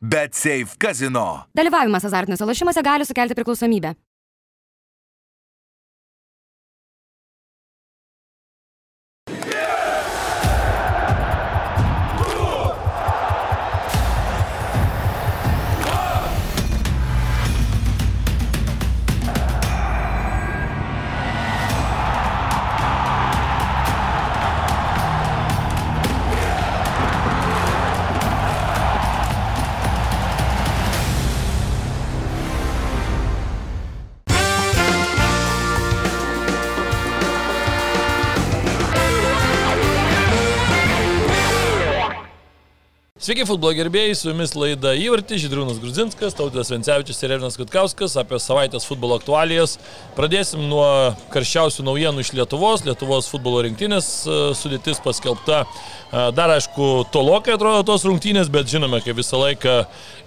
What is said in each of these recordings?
Bet Safe Casino. Dalyvavimas azartiniuose lošimuose gali sukelti priklausomybę. Sveiki, futbolo gerbėjai, su jumis laida Įvartį, Židrūnas Gruzinskas, Tautas Vencevičius ir Ernas Kutkauskas apie savaitės futbolo aktualijas. Pradėsim nuo karščiausių naujienų iš Lietuvos. Lietuvos futbolo rinktinės e, sudėtis paskelbta. E, dar aišku, tolokai atrodo tos rungtynės, bet žinome, kaip visą laiką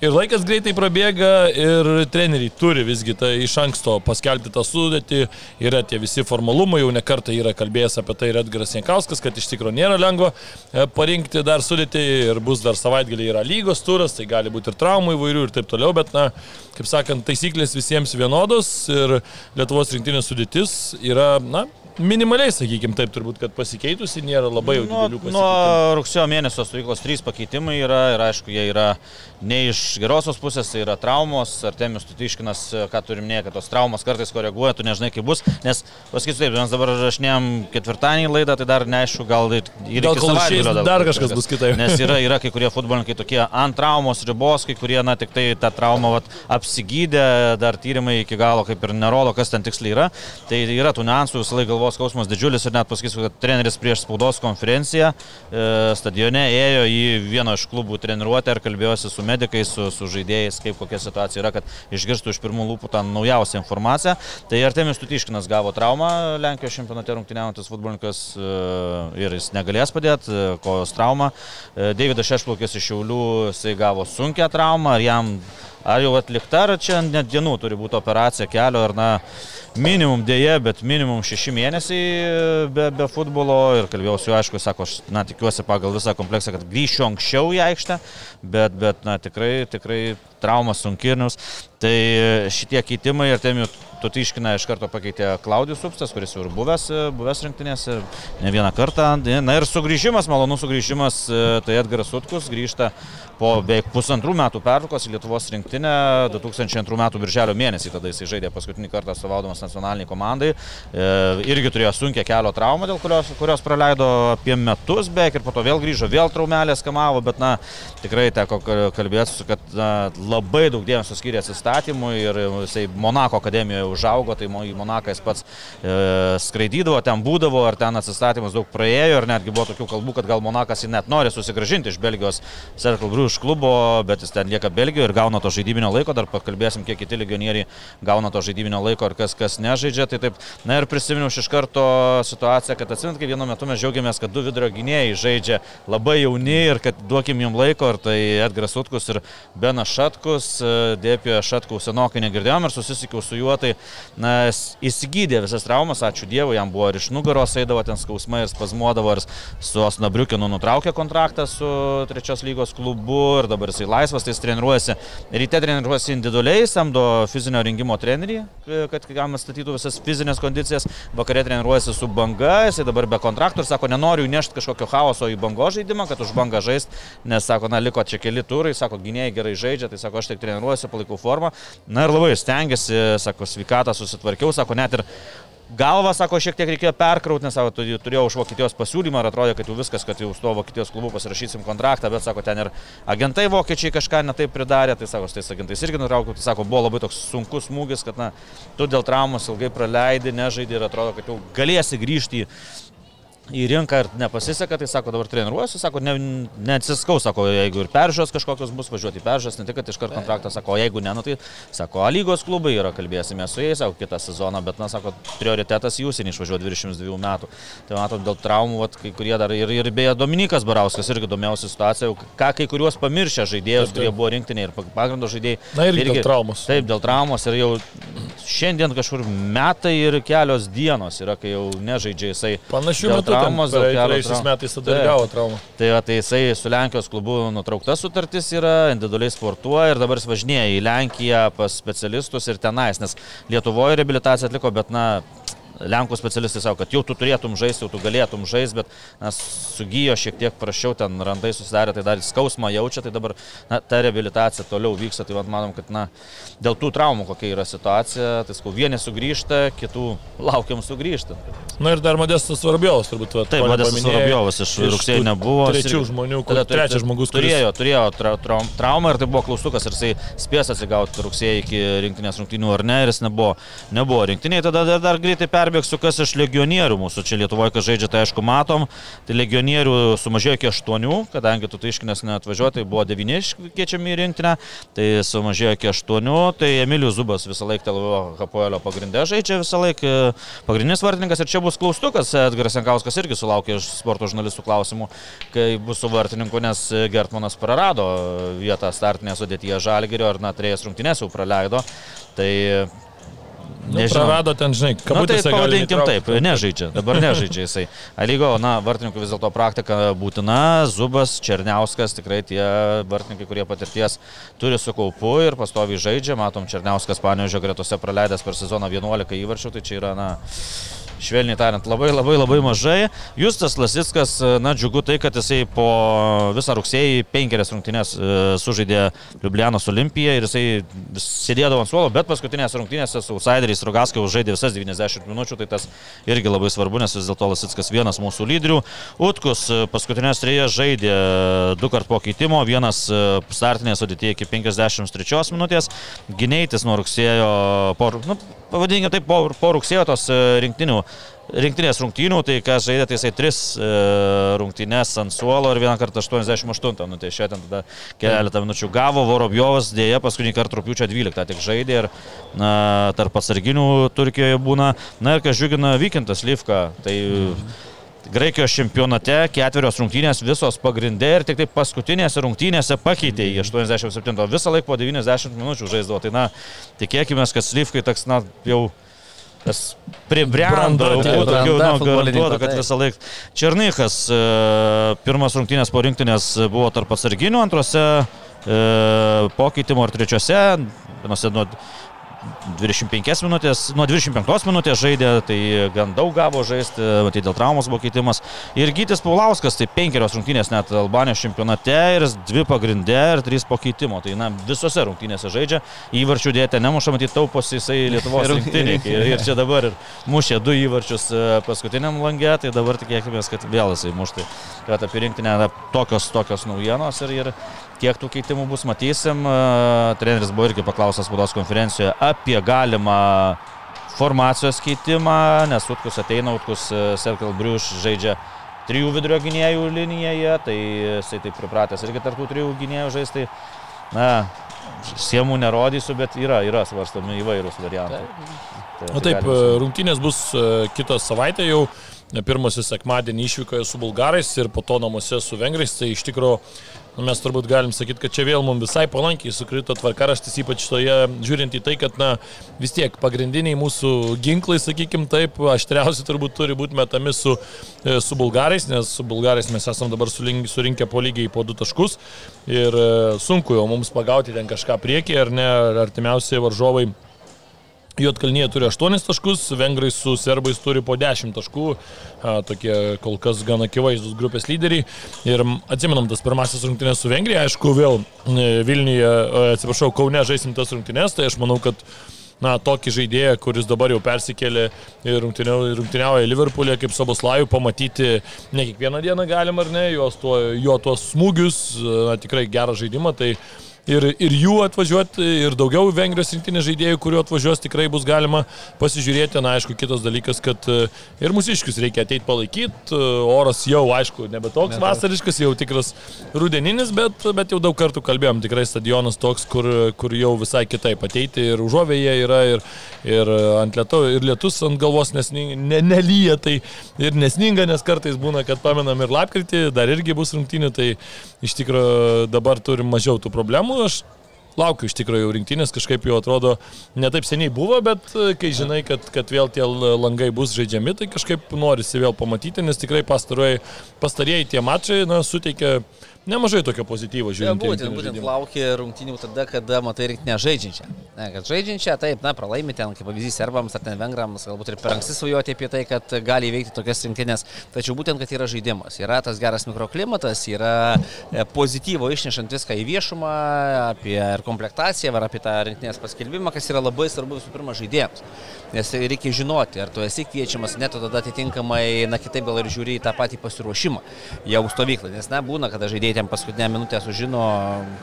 ir laikas greitai prabėga ir treneriai turi visgi tai iš anksto paskelbti tą sudėtį. Yra tie visi formalumai, jau nekartą yra kalbėjęs apie tai ir Edgaras Jankauskas, kad iš tikrųjų nėra lengva e, parinkti dar sudėtį ir bus dar savaitės savaitgalį yra lygos turas, tai gali būti ir traumų įvairių ir taip toliau, bet, na, kaip sakant, taisyklės visiems vienodos ir Lietuvos rinktinės sudėtis yra, na, minimaliai, sakykime, taip turbūt, kad pasikeitusi, nėra labai jau didelių pakeitimų. Nuo rugsėjo mėnesio stovyklos trys pakeitimai yra ir aišku, jie yra ne iš gerosios pusės, tai yra traumos. Artemius Tutiškinas, ką turim minėti, kad tos traumos kartais koreguoja, tu nežinai, kaip bus. Nes, pasakysiu taip, mes dabar rašinėjom ketvirtadienį laidą, tai dar neaišku, gal ir, gal kol išeis, dar, dar kažkas bus kitaip. Nes yra, yra kai kurie futbolininkai tokie ant traumos ribos, kai kurie, na, tik tai tą traumą vat, apsigydė, dar tyrimai iki galo kaip ir nerodo, kas ten tiksliai yra. Tai yra tų niuansų, visą laiką galvos skausmas didžiulis ir net pasakysiu, kad treneris prieš spaudos konferenciją e, stadione ėjo į vieno iš klubų treniruotę ir kalbėjosi su medikais, su, su žaidėjais, kaip kokia situacija yra, kad išgirstų iš pirmų lūpų tą naujausią informaciją. Tai Artemis Tutiškinas gavo traumą Lenkijos čempionate rungtyniaujantis futbolininkas e, ir jis negalės padėti, e, kojos traumą. Davidas Šešplaukės iš Šiaulių, jisai gavo sunkę traumą ir jam ar jau atlikta, ar čia net dienų turi būti operacija kelio, ar na, minimum dėje, bet minimum šeši mėnesiai be, be futbolo ir kalbėjau su juo, aišku, sako, aš na, tikiuosi pagal visą kompleksą, kad grįšiu anksčiau į aikštę, bet, bet na, tikrai, tikrai traumas sunkirnius. Tai šitie keitimai ir temių Tutiškina iš karto pakeitė Klaudijus Upstas, kuris jau ir buvęs, buvęs rinktinėse ne vieną kartą. Na ir sugrįžimas, malonus sugrįžimas, tai Edgaras Sutkus grįžta po beveik pusantrų metų pertraukos į Lietuvos rinktinę 2002 metų birželio mėnesį, tada jisai žaidė paskutinį kartą atstovaudamas nacionaliniai komandai. E, irgi turėjo sunkę kelio traumą, dėl kurios, kurios praleido apie metus beveik ir po to vėl grįžo, vėl traumelės kamavo, bet na, tikrai teko kalbėti, kad na, labai daug dėmesio skyrė atsistatymui ir jisai Monako akademijoje užaugo, tai į Monaką jis pats e, skraidydavo, ten būdavo, ar ten atsistatymas daug praėjo ir netgi buvo tokių kalbų, kad gal Monakas jį net nori susigražinti iš Belgijos Cercle Bruges iš klubo, bet jis ten lieka Belgijoje ir gauna to žaidybinio laiko, dar pakalbėsim, kiek kiti legionieriai gauna to žaidybinio laiko ir kas, kas nežaidžia. Tai taip, na ir prisiminiau iš karto situaciją, kad atsimint, kai vienu metu mes džiaugiamės, kad du vidurio gynėjai žaidžia labai jauni ir kad duokim jums laiko, ir tai Edgaras Utkus ir Benas Šatkus, dėpio Šatkus senokai negirdėjom ir susisikiau su juo, tai na, įsigydė visas traumas, ačiū Dievui, jam buvo ir iš nugaros eidavo ten skausmai ir spazmuodavo ir su Osnabriukinu nutraukė kontraktą su trečios lygos klubu ir dabar jisai laisvas, tai jis treniruojasi. Ryte treniruojasi individualiai, samdo fizinio rengimo trenerį, kad jam statytų visas fizinės kondicijas. Vakarė treniruojasi su banga, jisai dabar be kontraktų ir sako, nenoriu įnešti kažkokio chaoso į bango žaidimą, kad už bangą žaist, nes sako, na, liko čia keli turai, sako, gynėjai gerai žaidžia, tai sako, aš tik treniruojuosi, palaikau formą. Na ir labai stengiasi, sako, sveikatą susitvarkiau, sako, net ir Galvą, sako, šiek tiek reikėjo perkrauti, nes sako, turėjau už Vokietijos pasiūlymą ir atrodė, kad jau viskas, kad jau su to Vokietijos klubu pasirašysim kontraktą, bet sako, ten ir agentai vokiečiai kažką netaip pridarė, tai sako, su tais agentais irgi nutraukiau, tai sako, buvo labai toks sunkus smūgis, kad na, tu dėl traumos ilgai praleidi, nežaidži ir atrodo, kad jau galėsi grįžti į į rinką ir nepasiseka, tai sako, dabar treniruosiu, sako, ne, neatsiskau, sako, jeigu ir peržiūros kažkokios bus, važiuoti į peržiūros, ne tik, kad iš karto kontraktą, sako, jeigu ne, nu, tai, sako, A lygos klubai yra, kalbėsime su jais, sako, kitą sezoną, bet, na, sako, prioritetas į užsienį išvažiuoti 22 metų. Tai matom, dėl traumų, vat, kai kurie dar ir, ir beje Dominikas Barauskas irgi domėjausi situaciją, ką kai kuriuos pamiršę žaidėjus, kurie buvo rinktiniai ir pagrindo žaidėjai. Na ir irgi dėl traumos. Taip, dėl traumos ir jau šiandien kažkur metai ir kelios dienos yra, kai jau nežaidžia jisai. Panašių dėl kelio praėjusiais metais tada ir Taip. gavo traumą. Tai, va, tai jisai su Lenkijos klubu nutraukta sutartis yra, individualiai sportuoja ir dabar jis važinėja į Lenkiją pas specialistus ir tenais, nes Lietuvoje reabilitaciją atliko, bet na, Lenkų specialistai sako, kad jau tu turėtum žaisti, jau tu galėtum žaisti, bet na, sugyjo šiek tiek prašiau, ten randai susidarė, tai dar skausmą jaučia, tai dabar na, ta reabilitacija toliau vyksta, tai vat, manom, kad na, dėl tų traumų kokia yra situacija, tai skau, vieni sugrįžta, kitų laukiam sugrįžti. Na ir dar Modestas Varbiovas, turbūt. va, Taip, Modestas nepaminėjai. Varbiovas iš Iš rugsėjo nebuvo. Trečių žmonių, kur trečias žmogus, kuris turėjo, turėjo tra, tra, traumą ir tai buvo klaustukas, ar jisai spės atsigauti rugsėjai iki rinktinės rungtynių ar ne, ir jis nebuvo, nebuvo rinktiniai. Tada dar, dar greitai perbėgsiu, kas iš legionierių mūsų čia Lietuvoje, kas žaidžia, tai aišku matom. Tai legionierių sumažėjo iki aštuonių, kadangi tu tai iškinės neatvažiuoji, tai buvo devyni kiečiami į rinktinę, tai sumažėjo iki aštuonių. Tai Emilijus Zubas visą laiką Telvo Hapoelio pagrindė žaidžia visą laiką pagrindinis vartininkas ir čia bus klaustukas. Edgaras Jankauskas irgi sulaukė iš sporto žurnalistų klausimų, kai bus su vartininku, nes Gertmanas prarado vietą startinėje sudėtyje Žalgirio ir na, trejas rungtynės jau praleido. Tai nu, prarado ten, žinai, Na, tai kabutėse gali pavadinkim taip, nežaidžia, dabar nežaidžia jisai. Alygo, na, vartininkų vis dėlto praktika būtina, Zubas, Černiauskas, tikrai tie vartininkai, kurie patirties turi su kaupu ir pastoviai žaidžia, matom, Černiauskas panežio gretose praleidęs per sezoną 11 įvarčių, tai čia yra, na, švelniai tariant, labai labai labai mažai. Justas Lasickas, na, džiugu tai, kad jisai po visą rugsėjį penkerias rungtynės e, sužaidė Liublianos Olimpiją ir jisai sėdėdavo ant suolo, bet paskutinės rungtynėse su outsideriais Rogaskai žaidė visas 90 minučių, tai tas irgi labai svarbu, nes vis dėlto Lasickas vienas mūsų lyderių. Utkus e, paskutinės trejas žaidė du kart po keitimo, vienas e, startinėje sudėtėje iki 53 minutės, Gineitis nuo rugsėjo, po, nu, pavadinkime taip, po, po rugsėjo tos e, rinktinių rinktinės rungtynių, tai kas žaidė, tai jisai tris e, rungtynės ant suolo ir vieną kartą 88, nu tai šiandien tada keletą minučių gavo, Vorobjovas dėja paskutinį kartą rūpiučio 12 tik žaidė ir na, tarp atsarginių Turkijoje būna, na ir kas džiugina Vykintas Livka, tai Graikijos čempionate ketverios rungtynės visos pagrindė ir tik tai paskutinėse rungtynėse pakeitė į 87, visą laiką po 90 minučių žaisdavo. Tai na, tikėkime, kad Slyvkai toks, na, jau tas pribrendo, jau tokių, nu, garantuotų, kad visą laiką. Černychas, e, pirmas rungtynės po rinktinės buvo tarp atsarginių, antrose e, pokeitimo ar trečiose, vienose nuo 25 minutės, nuo 25 minutės žaidė, tai gan daug gavo žaisti, matyt, dėl traumos buvo keitimas. Ir Gytis Paulauskas, tai penkerios rungtynės net Albanijos čempionate ir dvi pagrindė ir trys po keitimo. Tai na, visose rungtynėse žaidžia, įvarčių dėtė nemuša, matyt, tauposi jisai Lietuvos rinktinė. Ir, ir čia dabar ir mušė du įvarčius e, paskutiniam langė, tai dabar tikėkime, kad vėl jisai muštai. Kad apie rinktinę tokios, tokios naujienos ir, ir kiek tų keitimų bus, matysim. E, Treneris buvo irgi paklausęs spaudos konferencijoje apie galimą formacijos keitimą, nes Utkus ateina, Utkus e, Circle Briuš žaidžia trijų vidurio gynėjų linijoje, tai jisai taip pripratęs irgi tarptų trijų gynėjų žaisti. Na, siemų nerodysiu, bet yra, yra svarstami įvairūs variantai. Tai, Na taip, gali būti. rungtynės bus e, kitą savaitę jau. Pirmasis sekmadienį išvykoje su bulgarais ir po to namuose su vengrais. Tai iš tikrųjų nu, mes turbūt galim sakyti, kad čia vėl mums visai palankiai sukrito tvarkaraštis, ypač toje, žiūrint į tai, kad na, vis tiek pagrindiniai mūsų ginklai, sakykim taip, aštriausi turbūt turi būti metami su, e, su bulgarais, nes su bulgarais mes esame dabar surinkę po lygiai po du taškus ir e, sunku jau mums pagauti ten kažką priekį ar ne, ar artimiausiai varžovai Jotkalnyje turi 8 taškus, Vengrai su Serbais turi po 10 taškų, tokie kol kas gana akivaizdus grupės lyderiai. Ir atsimenam tas pirmasis rungtynės su Vengrija, aišku, vėl e, Vilniuje, e, atsiprašau, Kaune žaisim tas rungtynės, tai aš manau, kad na, tokį žaidėją, kuris dabar jau persikėlė ir rungtyniau- rungtyniauja Liverpoolė kaip Saboslajų, pamatyti ne kiekvieną dieną galim ar ne, jo tuos smūgius, na, tikrai gerą žaidimą. Tai ir, ir jų atvažiuoti, ir daugiau Vengrijos rinktinės žaidėjų, kuriuo atvažiuos, tikrai bus galima pasižiūrėti. Na, aišku, kitas dalykas, kad e, ir mūsiškius reikia ateiti palaikyti. Oras jau, aišku, nebe toks vasariškas, jau tikras rudeninis, bet, bet jau daug kartų kalbėjom, tikrai stadionas toks, kur, kur jau visai kitaip ateiti. Ir užuovėje yra, ir, ir ant lietu, ir lietus ant galvos nesning, ne, nelyja, tai ir nesninga, nes kartais būna, kad pamenam ir lapkritį, dar irgi bus rungtynių, tai iš tikrųjų dabar turim mažiau tų problemų. Aš laukiu iš tikrųjų jau rinktinės, kažkaip jau atrodo netaip seniai buvo, bet e, kai žinai, kad, kad vėl tie langai bus žaidžiami, tai kažkaip norisi vėl pamatyti, nes tikrai pastarieji tie mačai na, suteikia nemažai tokio pozityvo žiūrint. Ja, būtent, būtent laukia rungtynių tada, kada matai rinktinę žaidžiančią. Ne, kad žaidžiančią, taip, na, pralaimi ten, kaip pavyzdys, serbams ar ten vengrams, galbūt ir per anksti svajoti apie tai, kad gali įveikti tokias rinktinės, tačiau būtent, kad yra žaidimas, yra tas geras mikroklimatas, yra e, pozityvo išnešant viską į viešumą, apie ir komplektaciją, ar apie tą rinktinės paskelbimą, kas yra labai svarbu visų pirma žaidėjams. Nes reikia žinoti, ar tu esi kviečiamas, net tada atitinkamai, na kitaip gal ir žiūri į tą patį pasiruošimą jau stovyklą. Nes, na, būna, kada žaidėjai ten paskutinę minutę sužino,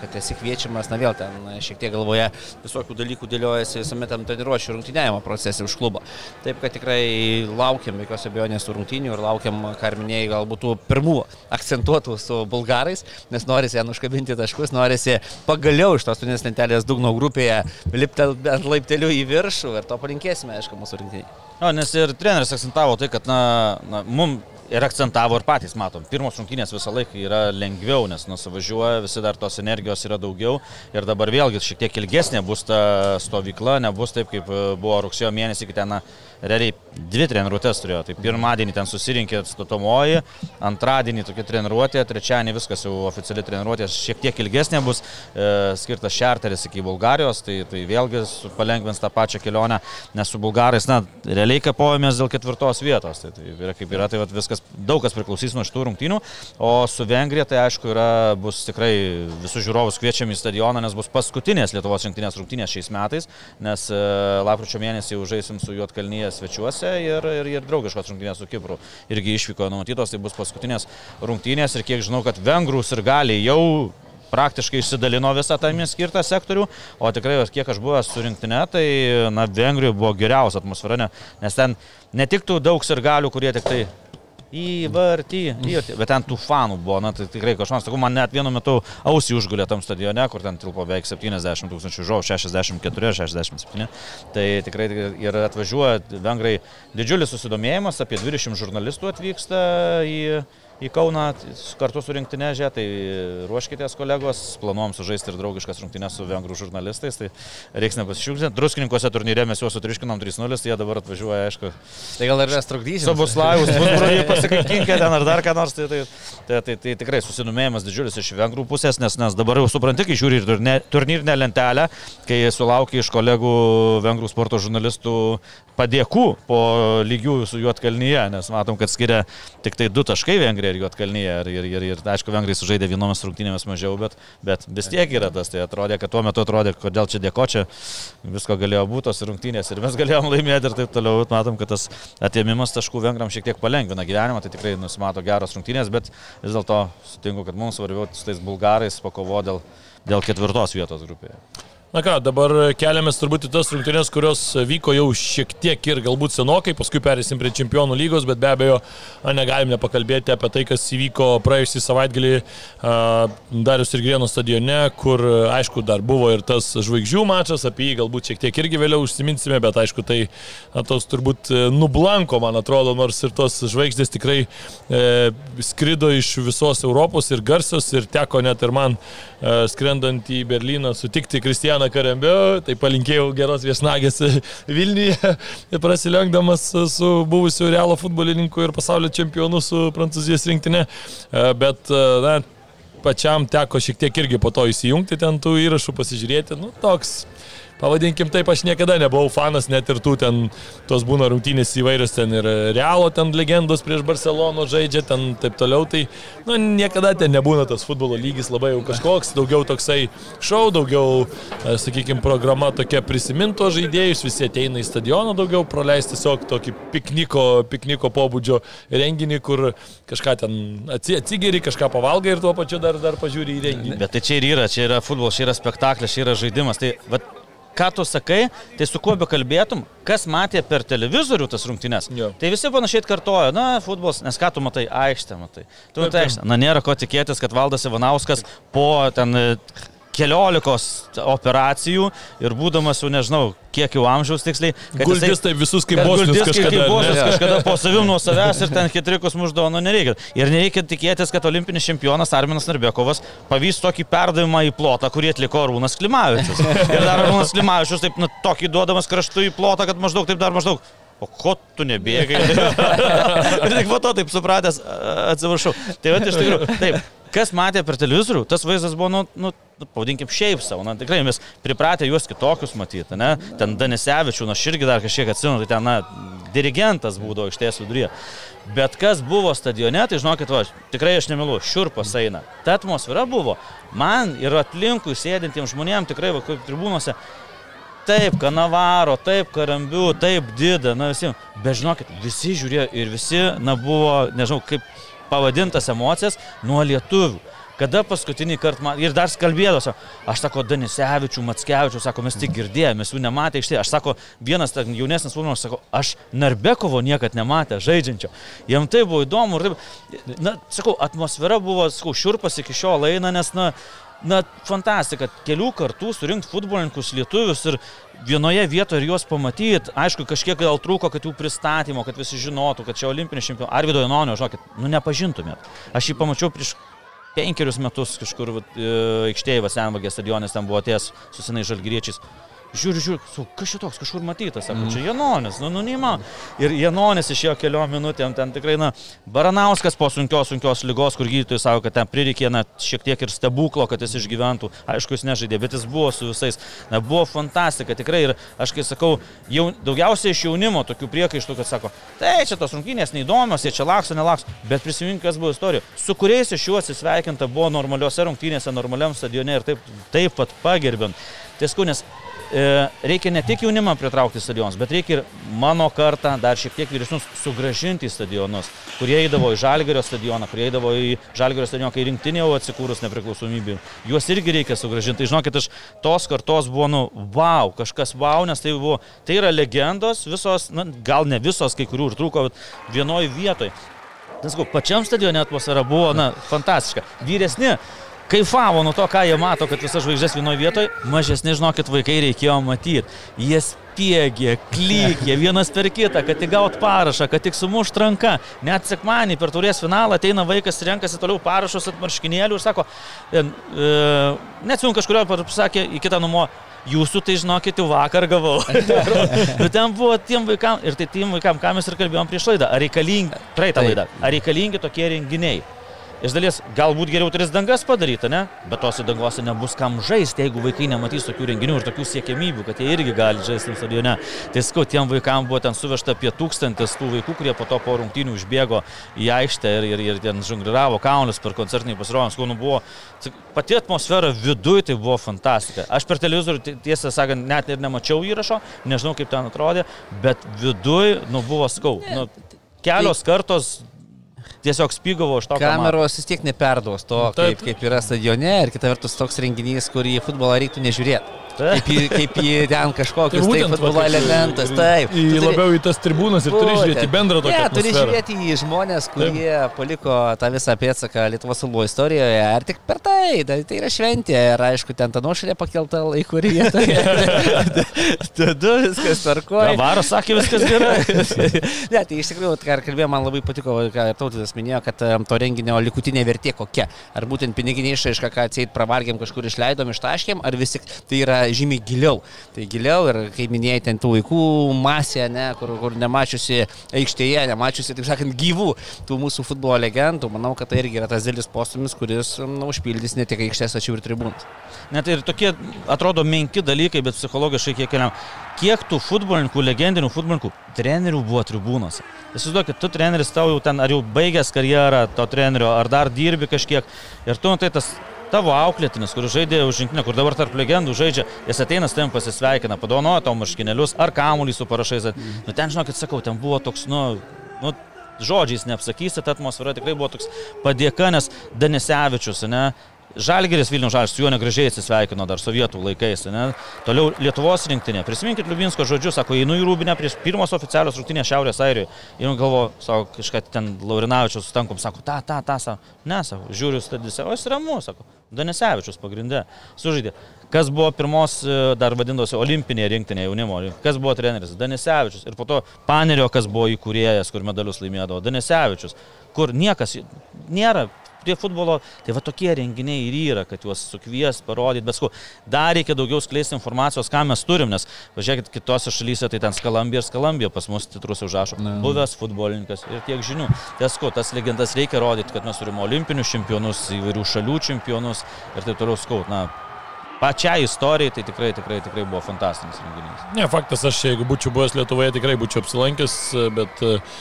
kad esi kviečiamas, na vėl ten šiek tiek galvoje visokių dalykų dėliojasi visame tam treniruočio rungtyniavimo procese už klubą. Taip, kad tikrai laukiam jokios abejonės tų rungtynių ir laukiam, ką ir minėjai, galbūt tų pirmų akcentuotų su bulgarais, nes norisi ją užkabinti taškus, norisi pagaliau iš tos turinės lentelės dugno grupėje lipti ant laiptelių į viršų ir to palinkėsime aišku, mūsų rinkiniai. O, nes ir treneris akcentavo tai, kad, na, na mums ir akcentavo ir patys matom. Pirmos rungtynės visą laiką yra lengviau, nes nusivažiuoja, visi dar tos energijos yra daugiau. Ir dabar vėlgi šiek tiek ilgesnė bus ta stovykla, nebus taip, kaip buvo rugsėjo mėnesį, kai ten realiai dvi treniruotės turėjo. Tai pirmadienį ten susirinkė statomoji, antradienį tokia treniruotė, trečiadienį viskas jau oficiali treniruotė, šiek tiek ilgesnė bus, e, skirtas šarteris iki Bulgarijos, tai, tai vėlgi palengvins tą pačią kelionę, nes su bulgarais, na, realiai kapojomės dėl ketvirtos vietos. Tai, tai yra kaip yra, tai vat, viskas, daug kas priklausys nuo šitų rungtynių, o su Vengrija tai aišku yra, bus tikrai visus žiūrovus kviečiami į stadioną, nes bus paskutinės Lietuvos rinktinės rungtynės šiais metais, nes e, lapkričio mėnesį jau žaisim su Juotkalnyje svečiuose ir, ir, ir draugiškos rungtynės su Kipru. Irgi išvyko numatytos, tai bus paskutinės rungtynės ir kiek žinau, kad vengrus ir gali jau praktiškai išsidalino visą jiems skirtą sektorių, o tikrai, kiek aš buvęs su rinktinė, tai na, Vengrijoje buvo geriausia atmosfera, ne, nes ten ne tik tų daug sirgalių, kurie tik tai įvartį, įvartį. Bet ten tų fanų buvo, na tai tikrai kažkas, sakau, man net vienu metu ausį užgulė tam stadione, kur ten tilpo beveik 70 tūkstančių žiūrovų, 64, 67. Tai tikrai ir atvažiuoja vengrai didžiulis susidomėjimas, apie 20 žurnalistų atvyksta į į Kauną kartu su rinktinė žė, tai ruoškitės kolegos, planuom sužaisti ir draugiškas rungtynės su vengrų žurnalistais, tai reiks nepasišiukti. Druskininkose turnyre mes juos sutriškinom 3-0, tai jie dabar atvažiuoja, aišku. Tai gal ir mes trukdysim. Subuslavus, pusbroliai pasikankinkė ten ar dar ką nors, tai, tai, tai, tai, tai tikrai susidomėjimas didžiulis iš vengrų pusės, nes, nes dabar jau supranti, kai žiūri ir turnyrinę lentelę, kai sulaukia iš kolegų vengrų sporto žurnalistų padėkų po lygių su Juotkalnyje, nes matom, kad skiria tik tai du taškai Vengrija ir Juotkalnyje. Ir, ir, ir, ir aišku, Vengrai sužaidė vienomis rungtynėmis mažiau, bet, bet vis tiek yra tas. Tai atrodė, kad tuo metu atrodė, kodėl čia dėko čia, visko galėjo būti tos rungtynės ir mes galėjom laimėti ir taip toliau. Matom, kad tas atėmimas taškų Vengram šiek tiek palengvina gyvenimą, tai tikrai nusimato geros rungtynės, bet vis dėlto sutinku, kad mums svarbiau su tais bulgarais pakovo dėl, dėl ketvirtos vietos grupėje. Na ką, dabar keliamės turbūt į tas rungtynės, kurios vyko jau šiek tiek ir galbūt senokai, paskui perėsim prie čempionų lygos, bet be abejo negalim nepakalbėti apie tai, kas įvyko praėjusį savaitgalį Darius ir Grieno stadione, kur aišku dar buvo ir tas žvaigždžių mačas, apie jį galbūt šiek tiek irgi vėliau užsiminsime, bet aišku tai na, tos turbūt e, nublanko, man atrodo, nors ir tos žvaigždės tikrai e, skrido iš visos Europos ir garsios ir teko net ir man e, skrendant į Berliną sutikti Kristijaną Joną Karembio, tai palinkėjau geros viešnagės Vilniuje, prasilenkdamas su buvusiu Realo futbolininku ir pasaulio čempionu su Prancūzijos rinktinė. E, bet, e, na, pačiam teko šiek tiek irgi po to įsijungti ten tų įrašų, pasižiūrėti, nu, toks pavadinkim taip, aš niekada nebuvau fanas, net ir tų ten, tos būna rungtynės įvairios, ten ir Realo ten legendos prieš Barceloną žaidžia, ten taip toliau, tai, nu, niekada ten nebūna tas futbolo lygis labai jau kažkoks, daugiau toksai šau, daugiau, e, sakykime, programa tokia prisiminto žaidėjus, visi ateina į stadioną daugiau praleisti tiesiog tokį pikniko, pikniko pobūdžio renginį, kur kažką ten atsigeri, kažką pavalgai ir tuo pačiu dar, dar pažiūri į renginį. Bet tai čia ir yra, čia yra futbolas, čia yra spektaklis, čia yra žaidimas. Tai, vat, ką tu sakai, tai su kuo be kalbėtum, kas matė per televizorių tas rungtynes. Jo. Tai visi panašiai kartoja, na, futbolas, nes ką tu matai, aikštę matai. Tu matai aikštę. Na, nėra ko tikėtis, kad Valdas Ivanauskas po ten keliolikos operacijų ir būdamas jau nežinau, kiek jau amžiaus tiksliai. Guldis jisai- tai visus kaip kaip- kažkada. kaip bosnius ne? kažkada po savim nuo savęs ir ten ketrikus muždavo, nu nereikia. Ir nereikia tikėtis, kad olimpinis čempionas Arminas Narbekovas pavys tokį perdavimą į plotą, kurį atliko Rūnas Klimavičius. Ir dar Rūnas Klimavičius taip, nu, tokį duodamas kraštų į plotą, kad maždaug taip dar maždaug. O ko tu nebėgai? ir tik po to taip supratęs, atsiprašau. Tai va, iš tikrųjų, taip. Kas matė per televizorių, tas vaizdas buvo, nu, nu, nu pavadinkim, šiaip savo. Na, tikrai mes pripratę juos kitokius matyti, ne? Ten Danisevičių, na, aš irgi dar kažkiek atsimenu, tai ten, na, dirigentas būdavo iš ties viduryje. Bet kas buvo stadione, tai žinokit, va, tikrai aš nemilu, šiurpas eina. Ta atmosfera buvo. Man ir aplinkui sėdintiems žmonėms tikrai, va, kaip tribūnose, Taip, Kanavaro, taip, Karambių, taip, Dida, na visi. Bet žinokit, visi žiūrėjo ir visi, na buvo, nežinau, kaip pavadintas emocijas nuo lietuvių. Kada paskutinį kartą man ir dar skalbėdose, aš sako, Danisevičių, Matskevičių, sako, mes tik girdėjome, mes jų nematė iš tai. Aš sako, vienas ten jaunesnis futbolininkas sako, aš Narbekovo niekad nematė žaidžiančio. Jam tai buvo įdomu ir taip, na, sakau, atmosfera buvo, sakau, šiurpas iki šiol eina, nes, na, Na, fantastika, kelių kartų surinkti futbolininkus lietuvius ir vienoje vietoje ir juos pamatyti. Aišku, kažkiek gal trūko, kad jų pristatymo, kad visi žinotų, kad čia olimpinis čempionas. Arvido Janonio, žinokit, nu nepažintumėt. Aš jį pamačiau prieš penkerius metus kažkur e, aikštėje Vasenvagės stadionės, ten buvo ties su senai žalgyriečiais. Žiūriu, žiūriu, su, kas čia toks, kažkur matytas, sako, čia Janonis, nu, nu, neįma. Ir Janonis išėjo keliom minutėm, ten tikrai, na, Baranauskas po sunkios, sunkios lygos, kur gydytojai sako, kad ten prireikė, na, šiek tiek ir stebuklo, kad jis išgyventų. Aišku, jis nežaidė, bet jis buvo su visais. Na, buvo fantastika, tikrai. Ir aš kai sakau, jau, daugiausiai iš jaunimo tokių priekaištų, kad sako, tai čia tos rungtynės neįdomios, jie čia lakso, nelakso. Bet prisimink, kas buvo istorija. Su kuriais iš jų atsisveikinta buvo normaliuose rungtynėse, normaliam stadione ir taip, taip pat pagerbint. Tiesku, nes reikia ne tik jaunimą pritraukti stadionus, bet reikia ir mano kartą, dar šiek tiek vyresnius, sugražinti į stadionus, kurie eidavo į Žalgerio stadioną, kurie eidavo į Žalgerio stadioną, kai rinktinė jau atsikūrus nepriklausomybė. Juos irgi reikia sugražinti. Tai žinokit, iš tos kartos buvo, nu, wow, kažkas wow, nes tai buvo, tai yra legendos, visos, na, gal ne visos, kai kurių ir trūko, bet vienoje vietoje. Nesakau, pačiam stadione atmosfera buvo, na, fantastiška. Vyresni kaifavo nuo to, ką jie mato, kad visas žvaigždės vienoje vietoje, mažesni, žinokit, vaikai reikėjo matyti. Jie spiegė, klykė vienas per kitą, kad tik gaut parašą, kad tik sumušt ranką. Net sekmanį per turės finalą ateina vaikas, renkasi toliau parašus ant marškinėlių ir sako, e, e, neatsimenu kažkurio pasakė į kitą numo. Jūsų tai žinokit, jau vakar gavau. Bet ten buvo tiem vaikam, ir tai tiem vaikam, ką mes ir kalbėjom prieš laidą, ar reikalingi, praeitą laidą, ar reikalingi tokie renginiai. Iš dalies galbūt geriau turės dangas padaryti, ne? Bet tose dangose nebus kam žaisti, jeigu vaikai nematys tokių renginių ir tokių siekiamybių, kad jie irgi gali žaisti stadione. Tai skau, tiem vaikam buvo ten suvežta apie tūkstantis tų vaikų, kurie po to po rungtynių užbėgo į aikštę ir, ir, ir ten žongliravo kaunus per koncertinį pasirodymą. Skau, nu buvo pati atmosfera viduje tai buvo fantastika. Aš per televizorių, ti- tiesą sakant, net ir nemačiau įrašo, nežinau kaip ten atrodė, bet viduje, nu buvo skau. Nu, kelios kartos tiesiog spygavo iš to. Kameros vis tiek neperduos to, Taip. kaip, kaip yra stadione ir kita vertus toks renginys, kurį futbolą reiktų nežiūrėti. Kaip, į- kaip į ten kažkokius tai būtent, futbolo elementas. Taip. Į, Tu turi- labiau į tas tribūnas ir turi žiūrėti bendrą tokią Ne, turi žiūrėti į žmonės, kurie Taip. paliko tą visą pėdsaką Lietuvos futbolo istorijoje. Ar tik per tai, tai, tai yra šventė. Ir aišku, ten ta nuošalė pakelta laikų vietoje. Tada viskas tvarkoja. Gavaras sakė viskas gerai. ne, tai iš tikrųjų, ką kalbėjau, man labai patiko, ką ir tautydas minėjo, kad to renginio likutinė vertė kokia. Ar būtent piniginė išraiška, ką atseit pravargėm kažkur išleidom, ištaškėm, ar vis tik tai yra žymiai giliau. Tai giliau ir, kaip minėjai, ten tų vaikų masė, ne, kur, kur nemačiusi aikštėje, nemačiusi, taip sakant, gyvų tų mūsų futbolo legendų. Manau, kad tai irgi yra tas didelis postumis, kuris na, užpildys ne tik aikštės, tačiau ir tribūnas. Net ir tokie atrodo menki dalykai, bet psichologiškai kiek keliam. Kiek tų futbolininkų, legendinių futbolininkų, trenerių buvo tribūnose. Įsivaizduokit, tu treneris tau jau ten, ar jau baigęs karjerą to trenerio, ar dar dirbi kažkiek. Ir tu, tai tas tavo auklėtinis, kuris žaidė už žingsnį, kur dabar tarp legendų žaidžia, jis ateina, tam pasisveikina, padovanoja tau marškinėlius ar kamuolį su parašais. Nu ten, žinokit, sakau, ten buvo toks, nu, nu žodžiais neapsakysi, ta atmosfera tikrai buvo toks padėka, nes Danisevičius, ne, Žalgeris Vilnių Žalgeris su juo negražiai atsisveikino dar sovietų laikais. Ne? Toliau Lietuvos rinktinė. Prisiminkit Liubinsko žodžius, sako, einu į Rūbinę prieš pirmos oficialios rungtynės Šiaurės Airijoje. Ir galvo, sako, kažką ten Laurinavičius sustankom, sako, ta, ta, ta, sako, ne, sako, žiūriu stadise, o jis ramu, sako, Danesevičius pagrindė, sužaidė. Kas buvo pirmos, e, dar vadindosi, olimpinė rinktinė jaunimo, kas buvo treneris? Danesevičius. Ir po to Panerio, kas buvo įkūrėjas, kur medalius laimėdavo, Danesevičius. Kur niekas nėra prie futbolo, tai va tokie renginiai ir yra, kad juos sukvies, parodyti, bet sku, dar reikia daugiau skleisti informacijos, ką mes turim, nes važiuokit kitose šalyse, tai ten skalambija ir skalambija pas mus titrus užrašo. Buvęs futbolininkas ir tiek žinių. Tai sku, tas legendas reikia rodyti, kad mes turime olimpinius čempionus, įvairių šalių čempionus ir taip toliau skau. Na, pačiai istorijai tai tikrai, tikrai, tikrai buvo fantastinis renginys. Ne, faktas, aš jeigu būčiau buvęs Lietuvoje, tikrai būčiau apsilankęs, bet uh,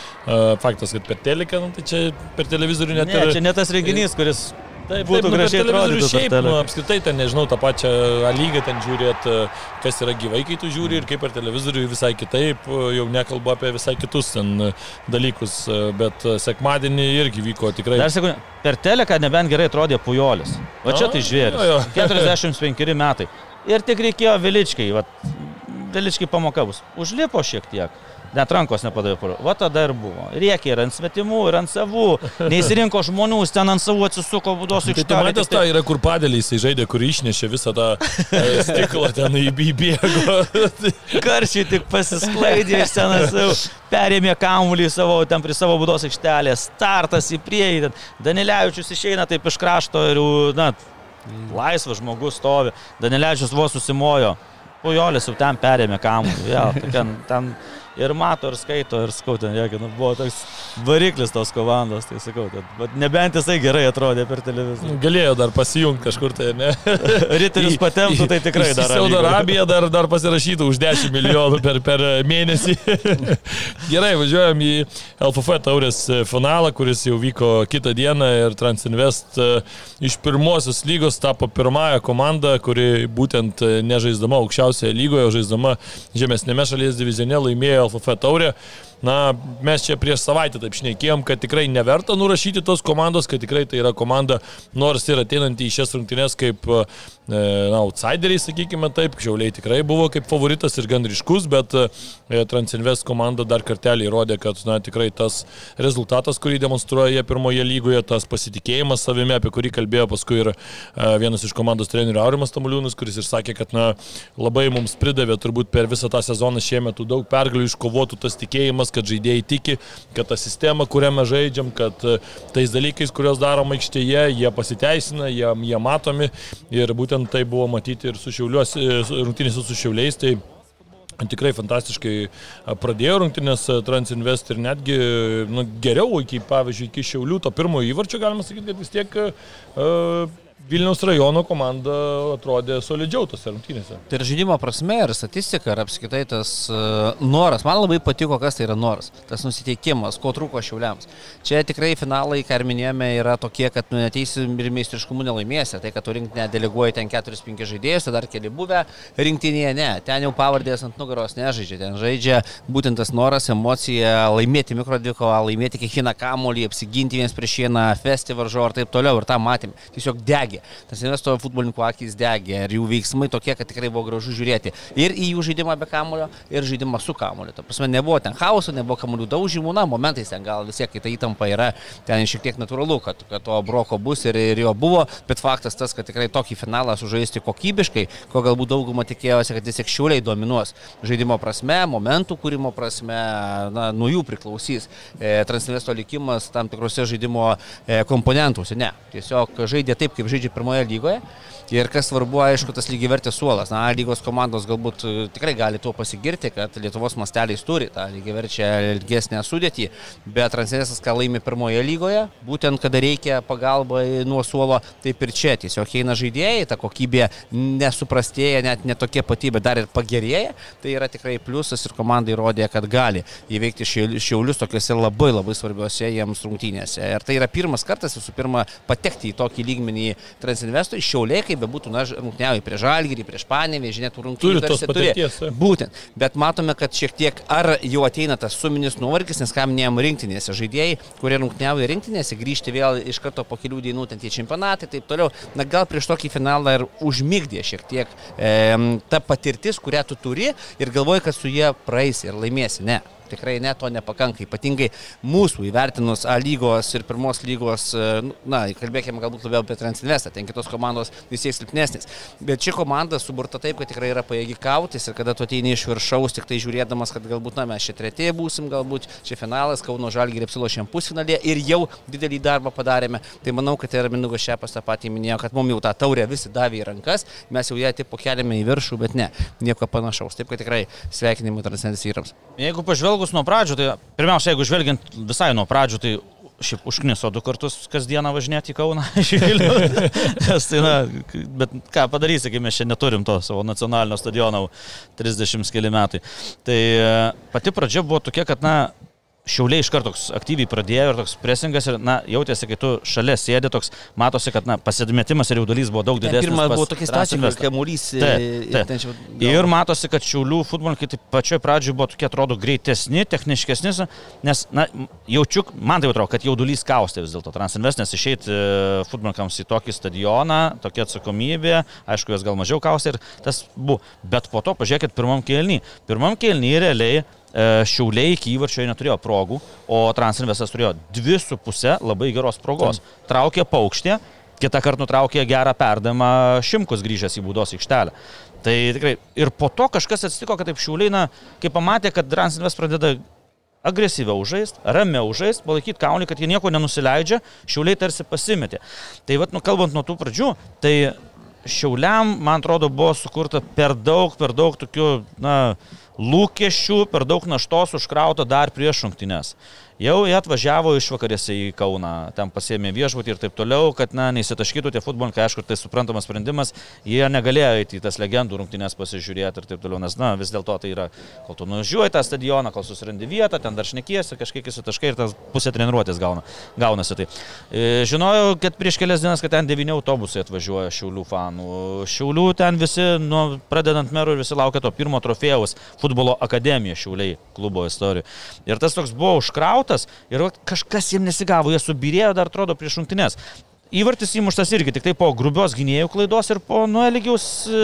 faktas, kad per teleką, nu, tai čia per televizorių net Ne, ir... čia ne tas renginys, kuris Taip, būtų taip, nu, gražiai atrodytų Šiaip, nu, apskritai ten, nežinau, tą pačią A lygą ten žiūrėt, kas yra gyvai, kai tu žiūri ir kaip per televizorių visai kitaip, jau nekalbu apie visai kitus ten dalykus, bet sekmadienį irgi vyko tikrai... Dar sakau, per teleką nebent gerai atrodė Pujolis. Va čia tai O, žvėris. jo, jo. 45 metai. Ir tik reikėjo Viličkai, va, Viličkai pamoka bus. Užlipo šiek tiek. Net rankos nepadavė. Va tada ir buvo. Riekia ir ant svetimų, ir ant savų. Neįsirinko žmonių, ten ant savų atsisuko būdos Tai tu matęs tą yra, kur padėlį jisai žaidė, kur išnešė visą tą e, stiklą ten įbėgo. Karšiai tik pasisklaidė iš ten savų. Perėmė kamuolį savo, ten prie savo būdos aikštelės. Startas į priekį. Danilevičius išeina taip iš krašto ir, na, laisvas žmogus stovi. Danilevičius vos susimojo. Pujolis jau ten perėmė kamuolį. Vėl, tai ten, ten ir mato, ir skaito, ir skautin. Nu, buvo toks variklis tos komandos, tai sakau, bet nebent jisai gerai atrodė per televiziją. Galėjo dar pasijungti kažkur tai, ne? Riterius patemptų, tai tikrai dar. Saudo Arabija dar, dar pasirašytų už 10 milijonų per, per mėnesį. Gerai, važiuojam į LFF taurės finalą, kuris jau vyko kitą dieną ir Transinvest e, iš pirmosios lygos tapo pirmąją komandą, kuri būtent e, nežaisdama aukščiausioje lygoje, o žaisdama žemesnėme šalies divizione laimėjo LFF taurę. Na, mes čia prieš savaitę taip šnekėjom, kad tikrai neverta nurašyti tos komandos, kad tikrai tai yra komanda, nors ir ateinanti į šias rungtynes kaip e, na, outsideriai, sakykime taip, Šiauliai tikrai buvo kaip favoritas ir gan ryškus, bet e, Transinvest komanda dar kartelį įrodė, kad na, tikrai tas rezultatas, kurį demonstruoja jie pirmoje lygoje, tas pasitikėjimas savimi, apie kurį kalbėjo paskui ir e, vienas iš komandos trenerių Aurimas Tamuliūnas, kuris ir sakė, kad na, labai mums pridavė turbūt per visą tą sezoną šiemet daug pergalių iškovotų tas tikėjimas, kad žaidėjai tiki, kad ta sistema, kurią mes žaidžiam, kad e, tais dalykais, kuriuos darom aikštėje, jie pasiteisina, jie, jie matomi ir būtent tai buvo matyti ir su šiauliuos, e, rungtynėse su šiauliais. Tai Tikrai fantastiškai e, pradėjo rungtynės Transinvest ir netgi nu, geriau iki, pavyzdžiui, iki Šiaulių to pirmojo įvarčio galima sakyti, kad vis tiek uh, Vilniaus rajono komanda atrodė solidžiau tose rungtynėse. Tai ir žaidimo prasme, ir statistika, ir apskritai tas uh, noras. Man labai patiko, kas tai yra noras. Tas nusiteikimas, ko trūko šiauliams. Čia tikrai finalai, ką ir minėjome, yra tokie, kad nu, neteisim ir meistriškumu nelaimėsi. Tai, kad tu rinktinė deleguoji ten 4-5 žaidėjus, tai dar keli buvę rinktinėje, ne. Ten jau pavardės ant nugaros nežaidžia. Ten žaidžia būtent tas noras, emocija, laimėti mikrodvikovą, laimėti kiekvieną kamolį, apsiginti vienas prieš vieną festivalžo ir taip toliau. Ir tą matėm. Tiesiog degė. Tas investuoja futbolininkų akis degė ir jų veiksmai tokie, kad tikrai buvo gražu žiūrėti. Ir į jų žaidimą be kamulio, ir žaidimą su kamuliu. Ta prasme, nebuvo ten chaoso, nebuvo kamuolių daužymų, na, momentais ten gal vis tiek, kai ta įtampa yra, ten šiek tiek natūralu, kad, kad to broko bus ir, ir jo buvo, bet faktas tas, kad tikrai tokį finalą sužaisti kokybiškai, ko galbūt dauguma tikėjosi, kad vis tiek šiuliai dominuos žaidimo prasme, momentų kūrimo prasme, na, nuo jų priklausys e, Transnesto likimas tam tikrose žaidimo e, komponentuose. Ne, tiesiog žaidė taip, kaip žaidžia pirmoje lygoje. Ir kas svarbu, aišku, tas lygivertės suolas. Na, lygos komandos galbūt e, tikrai gali tuo pasigirti, kad Lietuvos masteliais turi tą lygiverčią ilgesnę sudėtį, bet Transnesas, ką laimi pirmoje lygoje, būtent kada reikia pagalba nuo suolo, taip ir čia tiesiog eina žaidėjai, ta kokybė nesuprastėja, net netokia pati, bet dar ir pagerėja. Tai yra tikrai pliusas ir komanda įrodė, kad gali įveikti šiaulius tokiuose labai labai svarbiuose jiems rungtynėse. Ir tai yra pirmas kartas visų pirma patekti į tokį lygmenį Transinvestui šiauliai, kaip bebūtų, na, rungtyniauja prieš Žalgirį, prieš Panevį, žinia, tų rungtynių. Turi tos turi. patirties, taip. Būtent. Bet matome, kad šiek tiek ar jau ateina tas suminis nuovargis, nes ką minėjom rinktinėse žaidėjai, kurie rungtyniauja rinktinėse, grįžti vėl iš karto po kelių dienų, ten tie čempionatai, taip toliau. Na gal prieš tokį finalą ir užmygdė šiek tiek e, ta patirtis, kurią tu turi ir galvoji, kad su jie praeisi ir laimėsi. Ne. Tikrai ne, to nepakanka. Ypatingai mūsų įvertinus A lygos ir pirmos lygos, e, nu, na, kalbėkime galbūt labiau apie Transinvestą, ten kitos komandos vis tiek silpnesnės. Bet ši komanda suburta taip, kad tikrai yra pajėgi kautis ir kada tu ateini iš viršaus, tik tai žiūrėdamas, kad galbūt, na, mes čia tretieji būsim, galbūt čia finalas, Kauno Žalgirį apsilošėm pusfinalėje ir jau didelį darbą padarėme. Tai manau, kad ir Minugas Šepas tą patį minėjo, kad mums jau tą taurę visi davė į rankas, mes jau ją tik pokeliame į viršų, bet ne, nieko panašaus. Taip, kad tikrai sveikinimai Transcendės vyrams. Jeigu pažvelgus nuo pradžių, tai pirmiausia, jeigu žvelgiant visai nuo pradžių, tai šiaip užkniso du kartus kasdieną važinėti į Kauną iš Vilnių. Nes tai, na, bet ką padarysi, kai mes čia neturim to savo nacionalinio stadiono 30 keli metai. Tai e, pati pradžia buvo tokia, kad, na, Šiauliai iš karto toks aktyviai pradėjo ir toks presingas ir, na, jautėsi, kai tu šalia sėdė, toks matosi, kad, na, pasidmetimas ir jaudulys buvo daug didesnis. Pirmas buvo tokia Transinvestą. kai e, Taip, ir matosi, kad šiaulių futbolininkai taip pačioj pradžioje buvo tokie, atrodo, greitesni, techniškesni, nes, na, jaučiu, man tai atrodo, kad jaudulys kaustė vis dėlto Transinvest, nes išeiti futbolininkams į tokį stadioną, tokia atsakomybė, aišku, jos gal mažiau kaustė ir tas buvo. Bet po to, pažiūrėkit, pirmam kelnį. Pirmam kelnį realiai e, Šiauliai iki įvarčio neturėjo progų, o Transinvestas turėjo dvi su pusę labai geros progos. Traukė paukštė, kitą kartą nutraukė gerą perdamą Šimkus grįžęs į būdos aikštelę. Tai tikrai ir po to kažkas atsitiko, kad taip Šiauliai, na, kai pamatė, kad Transinvest pradeda agresyviau žaisti, ramiau žaisti, palaikyti kaunį, kad jie nieko nenusileidžia, šiauliai tarsi pasimetė. Tai vad, nu, kalbant nuo tų pradžių, tai šiauliam, man atrodo, buvo sukurta per daug, per daug tokių, na, lūkesčių, per daug naštos užkrauta dar prieš rungtynes. Jau jie atvažiavo iš vakarėse į Kauną, ten pasėmė viešbutį ir taip toliau, kad, na, neįsitaškytų tie futbolininkai, aišku, tai suprantamas sprendimas, jie negalėjo eiti į tas legendų rungtynės pasižiūrėti ir taip toliau, nes, na, vis dėlto tai yra, kol tu nuvažiuoji tą stadioną, kol susirandi vietą, ten dar šnekiesi, kažkiek įsitaškai ir tas pusė treniruotės gauna, gaunasi. Tai. E, žinojau, kad prieš kelias dienas, kad ten devyni autobusai atvažiuoja Šiaulių fanų. Šiaulių ten visi, nu, pradedant merų ir visi laukia to pirmo trofėjaus futbolo akademija Šiauliai klubo istorijoje. Ir tas toks buvo užkrautas ir vat kažkas jiems nesigavo, jie subirėjo dar atrodo prieš rungtynes. Įvartis įmuštas irgi tik tai po grubios gynėjų klaidos ir po Nueligiaus e,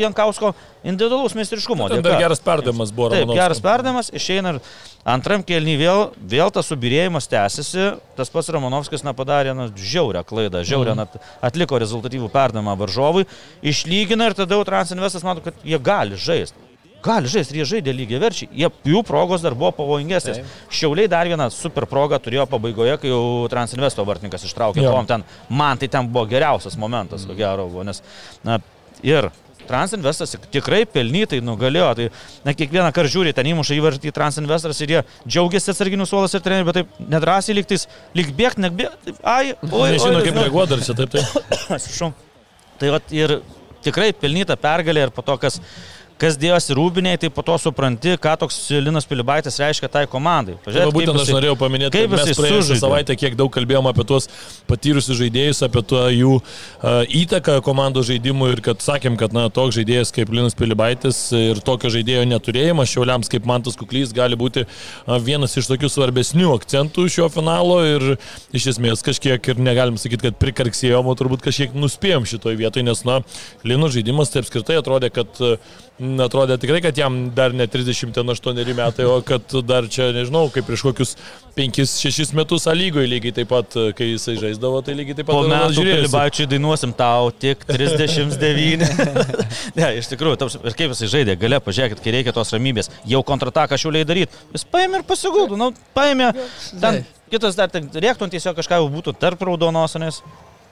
Jankausko individualaus meistriškumo. Ten dar geras perdavimas buvo. Taip, Romanovskio. geras perdavimas, išeina ir antram kelnį vėl, vėl tas subirėjimas tęsiasi, tas pats Romanovskis padarė na, žiaurę klaidą, žiaurę mm. atliko rezultatyvų perdavimą varžovui, išlygina ir tada jau Transinvestas mato, kad jie gali žaisti. Gali žaisti, jie žaidė lygiai verčiai. Jie, jų progos dar buvo pavojingesnės. Šiauliai dar vieną super progą turėjo pabaigoje, kai jau Transinvesto vartininkas ištraukė tom ten. Man tai ten buvo geriausias momentas, ko gero buvo. Nes, na, ir Transinvestas tikrai pelnytai nugalėjo. Tai, na, kiekvieną kartą žiūri, ten įmuša įvartį Transinvestas ir jie džiaugiasi atsarginių suolas ir treneriai, bet taip nedrasiai lygtais, lyg bėgti, nebėgti. Ai, oi, Nežinau, oi, kaip nu, reaguoti dar čia, taip, taip. Atsiprašau. Tai vat, ir tikrai pelnyta pergalė ir po to, kas, kas dėjosi rūbiniai, tai po to supranti, ką toks Linas Pilibaitis reiškia tai komandai. Tai va, būtent aš norėjau paminėti, kaip mes jisai praėjusią savaitę kiek daug kalbėjom apie tuos patyrusius žaidėjus, apie tuo jų uh, įtaką komandos žaidimui ir kad sakėm, kad na, toks žaidėjas kaip Linas Pilibaitis ir tokio žaidėjo neturėjimas šiauliams kaip Mantas Kuklys gali būti uh, vienas iš tokių svarbesnių akcentų šio finalo ir iš esmės kažkiek ir negalim sakyti, kad prikarksėjom, o turbūt kažkiek nuspėjom šitoje vietoje, nes na, Lino žaidimas tai apskritai atrodė, kad uh, Atrodė tikrai, kad jam dar ne 38 metai, o kad dar čia, nežinau, kaip prieš kokius 5-6 metus A lygoje lygiai taip pat, kai jisai žaisdavo, tai lygiai taip pat Po metų. Pilibaičiui dainuosim tau tik 39. ne, iš tikrųjų, taps, ir kaip jisai žaidė, gale, pažiūrėkit, kai reikia tos ramybės, jau kontrataką šiuliai daryti. Jis paėmė ir pasigūdų, nu, paėmė. Ten kitas dar, ten rėktum tiesiog kažką jau būtų tarp raudonos, nes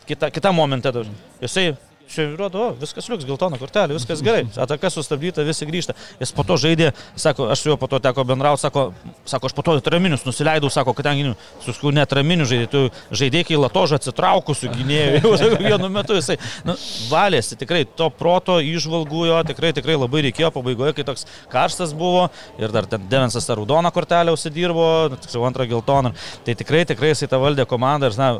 kita, kita momente dar. Jisai Čia rodo, o, viskas liuks, geltona kortelė, viskas gerai. Ataka sustabdyta, visi grįžta. Jis po to žaidė, sako, aš su juo po to teko bendrauti, sako, sako, aš po to traminius nusileidau, sako, kadangi susku net traminių žaidėjų, tu žaidėjai kai latožą atsitraukusių gynėjų, jau sako, vienu metu jisai nu, valėsi, tikrai to proto išvalgų jo tikrai, tikrai labai reikėjo pabaigoje, kai toks karštas buvo ir dar ten Devensas tą raudoną kortelę užsidirbo, nu, tiksliau antrą geltoną. Tai tikrai, tikrai jisai tą valdė komandą ir, na,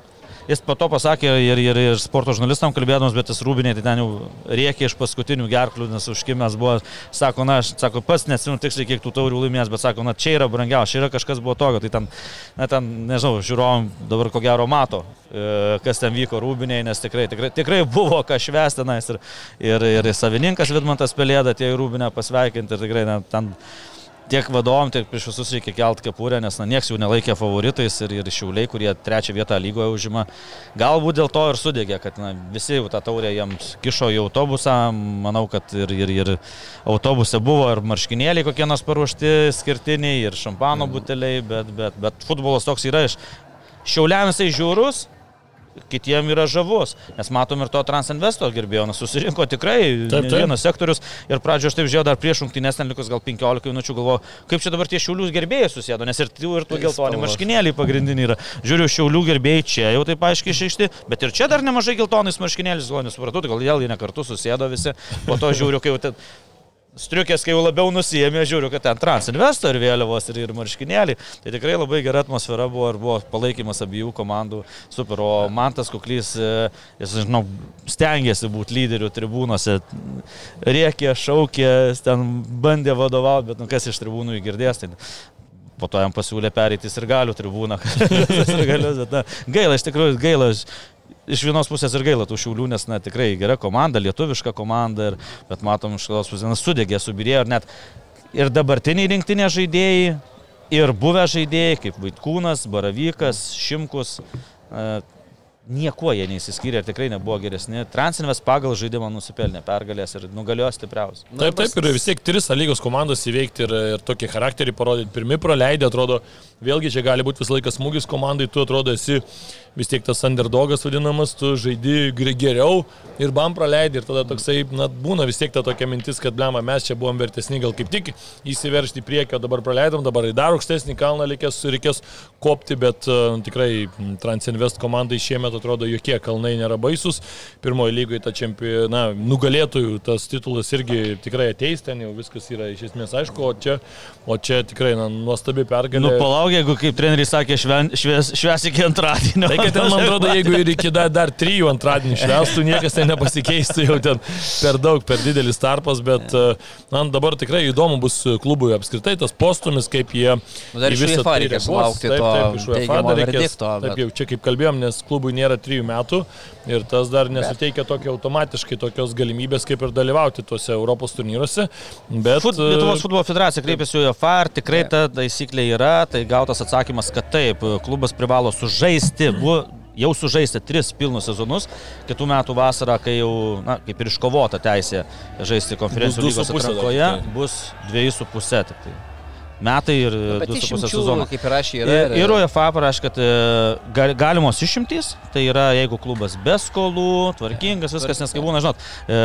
jis po to pasakė ir, ir, ir sporto žurnalistam kalbėdamas, bet tas rūbinė, tai ten jau rėkė iš paskutinių gerklių, nes užkimęs buvo, sako, na, aš sako, pats nesimenu tiksliai, kiek tų taurių laimės, bet sako, na, čia yra brangiausia, čia yra kažkas buvo tokio, tai ten, na, ten, nežinau, žiūrovom dabar ko gero mato, e, kas ten vyko rūbiniai, nes tikrai, tikrai, tikrai buvo ką švestinais ir, ir, ir savininkas Vidmantas Pelėda atėjo į rūbinę pasveikinti ir tikrai, na, ten tiek vadovom, tiek prieš visus reikia kelt kepurę, nes na, nieks jų nelaikė favoritais ir, ir šiauliai, kurie trečią vietą lygoje užima. Galbūt dėl to ir sudegė, kad na, visi tą taurę jiems kišo į autobusą. Manau, kad ir, ir, ir autobuse buvo ir marškinėliai kokie nors paruošti skirtiniai, ir šampano buteliai, bet, bet, bet futbolas toks yra iš šiauliams tai žiūrus, kitiem yra žavus. Nes matom ir to Transinvesto gerbėjo, nes susirinko tikrai taip, taip. vienas sektorius ir pradžioje aš taip žiūrėjau dar prieš rungtynės, ten likus gal 15 minučių, galvoju, kaip čia dabar tie šiaulių gerbėjai susėdo, nes ir tų ir tų geltoni marškinėliai pagrindiniai yra. Žiūriu, šiaulių gerbėjai čia jau taip aiškiai išaišti, bet ir čia dar nemažai geltonais marškinėliais, gal nesupratau, tai gal jie ne kartu susėdo visi, po to žiūriu, kai jau ten striukės, kai jau labiau nusijėmė, žiūriu, kad ten Transinvestor vėliavos ir, ir marškinėliai. Tai tikrai labai gera atmosfera buvo ir buvo palaikymas abiejų komandų. Super. O Mantas Kuklys, e, jis, žinau, stengiasi būti lyderių tribūnose. Riekė, šaukė, ten bandė vadovauti, bet nu, kas iš tribūnų įgirdės. Tai po to jam pasiūlė pereiti ir galių tribūną. gaila, iš tikrųjų gaila iš vienos pusės ir gaila tų šiaulių, nes na, tikrai gera komanda, lietuviška komanda, ir, bet matom iš kitos pusės, sudegė, subirėjo ir net ir dabartiniai rinktinė žaidėjai, ir buvę žaidėjai, kaip Vaitkūnas, Baravykas, Šimkus, niekuo jie neįsiskyrė ir tikrai nebuvo geresni. Transinvest pagal žaidimą nusipelnė pergalės ir nugalėjo stipriausiai. Taip, taip, ir vis tiek tris lygos komandos įveikti ir, ir tokį charakterį parodyti. Pirmi praleidė, atrodo, vėlgi čia gali būti visą laiką smūgis komandai, tu atrodo esi vis tiek tas underdogas vadinamas, tu žaidi geriau ir bam praleidai ir tada toksai, na, būna vis tiek ta tokia mintis, kad blema, mes čia buvom vertesni, gal kaip tik įsiveršti į priekį, o dabar praleidom, dabar į dar aukštesnį kalną reikės, reikės kopti, bet uh, tikrai Transinvest komandai šiemet atrodo jokie kalnai nėra baisus. Pirmoji lygoje ta čempionė, nugalėtojų tas titulas irgi tikrai ateis, ten jau viskas yra iš esmės aišku, o čia, o čia tikrai na, nuostabi pergalė. Nu, palauk, jeigu kaip treneriai sakė, šven, švies, švies iki antradienio. Tai, kad ten, man atrodo, jeigu ir iki dar, dar trijų antradienį švestų, niekas ten nepasikeistų, jau ten per daug, per didelis tarpas, bet man dabar tikrai įdomu bus klubui apskritai tas postumis, kaip jie... Dar iš UEFA tai to. Taip, taip, iš UEFA dar reikės. Taip, jau čia kaip kalbėjom, nes klubui nėra trijų metų ir tas dar nesuteikia tokio automatiškai tokios galimybės kaip ir dalyvauti tuose Europos turnyruose. Bet... Fut, Lietuvos futbolo federacija kreipėsi į UEFA, ar tikrai ta taisyklė yra, tai gautas atsakymas, kad taip, klubas privalo sužaisti. Buvo jau sužaisti tris pilnus sezonus, kitų metų vasarą, kai jau, na, kaip ir iškovota teisė žaisti konferencijų lygos atrankoje, bus dviejų su pusė. Tai metai ir 2,5 sezono. Kaip rašė, yra. Ir, ir UEFA parašė, kad e, galimos išimtys, tai yra jeigu klubas be skolų, tvarkingas, viskas, nes kaip būna, žinot, e,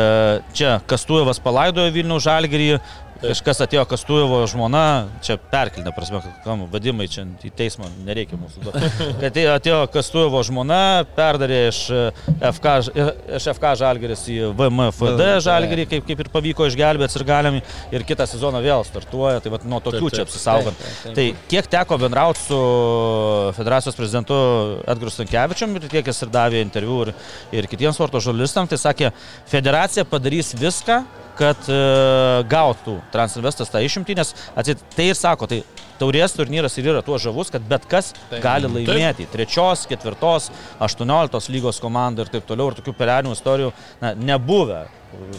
čia Kastujevas palaidojo Vilnių žalgerį, Kažkas atėjo Kastujevo žmona, čia perkelnė prasme, kam vadimai čia į teismą nereikia mūsų. Kad atėjo Kastujevo žmona, perdarė iš FK, iš FK žalgeris į VMFD žalgerį, kaip, kaip ir pavyko išgelbėti ir galim ir kitą sezoną vėl startuoja, tai vat, nuo tokių taip, taip, čia apsisaugant. Tai kiek teko bendrauti su federacijos prezidentu Edgaru Stankievičiam ir tiek jis ir davė interviu ir, ir kitiems sporto žurnalistams, tai sakė, federacija padarys viską, kad e, gautų Transinvestas tą išimtį, nes atsit, tai ir sako, tai taurės turnyras ir yra tuo žavus, kad bet kas taip. gali laimėti. Taip. Trečios, ketvirtos, aštuonioliktos lygos komanda ir taip toliau. Ir tokių pelenių istorijų na, nebuvę.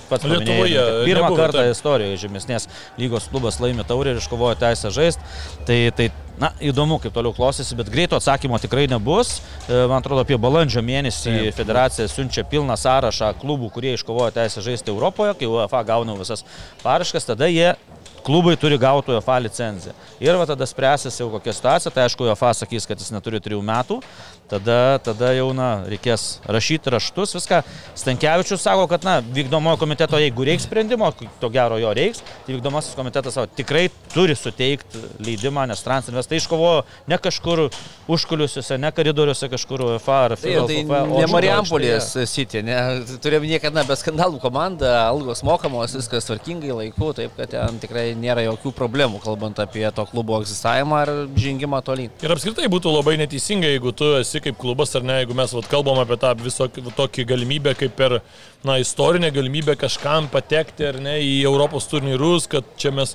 Pats Lietuvoje. Pirmą nebuvo, kartą taip. istorijoje žemesnės lygos klubas laimė taurę ir iškovojo teisę žaisti. Tai, tai na, įdomu, kaip toliau klostysi, bet greito atsakymo tikrai nebus. E, man atrodo, apie balandžio mėnesį taip. federacija siunčia pilną sąrašą klubų, kurie iškovojo teisę žaisti Europoje, kai UEFA gauna visas paraškas, tada jie klubai turi gauti UEFA licenciją. Ir va tada spręsis jau kokia situacija, tai aišku, UEFA sakys, kad jis neturi trijų metų, tada, tada jau na, reikės rašyti raštus, viską. Stankievičius sako, kad na, vykdom vykdomojo komiteto, jeigu reiks sprendimo, to gero jo reiks, tai vykdomasis komitetas savo tikrai turi suteikti leidimą, nes Transinvest tai iškovojo ne kažkur užkuliusiuose, ne koridoriuose kažkur UEFA ar Tai, FIFA. tai ne Marijampolės City, ne, turėjom niekada be skandalų komandą, algos mokamos, viskas tvarkingai laiku, taip kad ten tikrai nėra jokių problemų, kalbant apie to klubo egzistavimą ar žengimą tolyn. Ir apskritai būtų labai neteisinga, jeigu tu esi kaip klubas ar ne, jeigu mes vat, kalbam apie tą visokį tokį galimybę kaip per na, istorinę galimybę kažkam patekti ar ne į Europos turnyrus, kad čia mes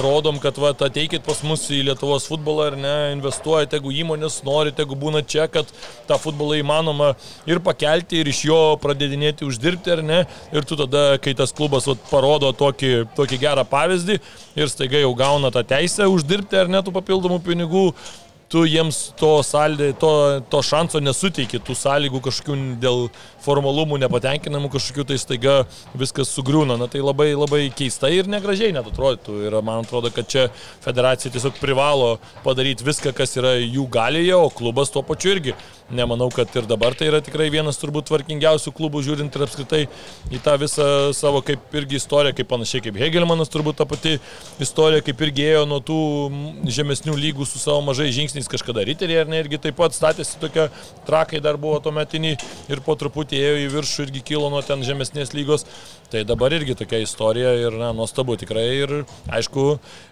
rodom, kad va, ateikit pas mus į Lietuvos futbolą ar ne, investuojate, jeigu įmonės norite, jeigu būna čia, kad tą futbolą įmanoma ir pakelti, ir iš jo pradėdinėti uždirbti ar ne. Ir tu tada, kai tas klubas va, parodo tokį, tokį gerą pavyzdį ir staiga jau gauna tą teisę uždirbti ar ne tų papildomų pinigų, tu jiems to, saldė, to, to šanso nesuteiki, tų sąlygų kažkokių dėl formalumų nepatenkinamų kažkokių, tai staiga viskas sugriūna. Na tai labai, labai keistai ir negražiai net atrodytų. Ir man atrodo, kad čia federacija tiesiog privalo padaryti viską, kas yra jų galėje, o klubas tuo pačiu irgi. Nemanau, kad ir dabar tai yra tikrai vienas turbūt tvarkingiausių klubų, žiūrint ir apskritai į tą visą savo kaip irgi istoriją, kaip panašiai kaip Hegelmanas turbūt ta pati istorija, kaip irgi ėjo nuo tų žemesnių lygų su savo mažai žingsniais kažkada riteriai, ar ne, irgi taip pat statėsi tokie trakai dar buvo tuometiniai ir po truputį ėjo į viršų irgi kilo nuo ten žemesnės lygos. Tai dabar irgi tokia istorija ir na, nuostabu tikrai ir aišku,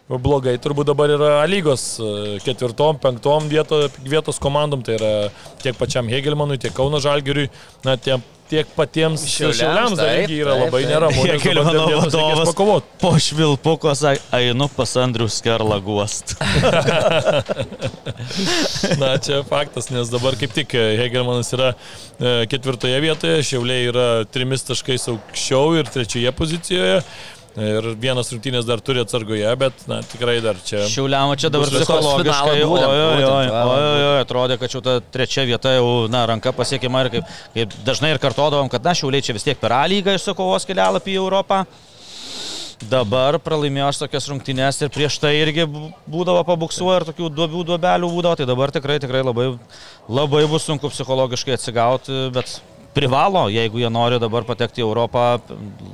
blogai turbūt dabar yra lygos e, ketvirtom, penktom vieto, vietos komandom, tai yra tiek pačiam Hegelmanui, tiek Kauno Žalgiriui, na, tie, tiek patiems Šiauliams, dar irgi yra taip, labai neramu. vietos reikės vadovas pakovot. po švilpuko sakė, einu pas Andrių Skerlą guost. Na, čia faktas, nes dabar kaip tik Hegelmanas yra e, ketvirtoje vietoje, Šiauliai yra trimis taškais aukščiau ir trečioje pozicijoje. Ir vienas rungtynės dar turi atsargoje, bet, na, tikrai dar čia. Šiauliamo čia dabar psichologiškai, oi, oi, oi, atrodė, kad čia ta trečia vieta jau, na, ranka pasiekima ir kaip, kaip dažnai ir kartodavom, kad, na, šiauliai čia vis tiek per A lygą išsakovos kelialapį į Europą. Dabar pralaimėjo aš tokias rungtynes ir prieš tai irgi būdavo pabuksuoja ir tokių duobių duobelių būdavo, tai dabar tikrai, tikrai labai, labai bus sunku psichologiškai atsigauti, bet privalo, jeigu jie nori dabar patekti į Europą,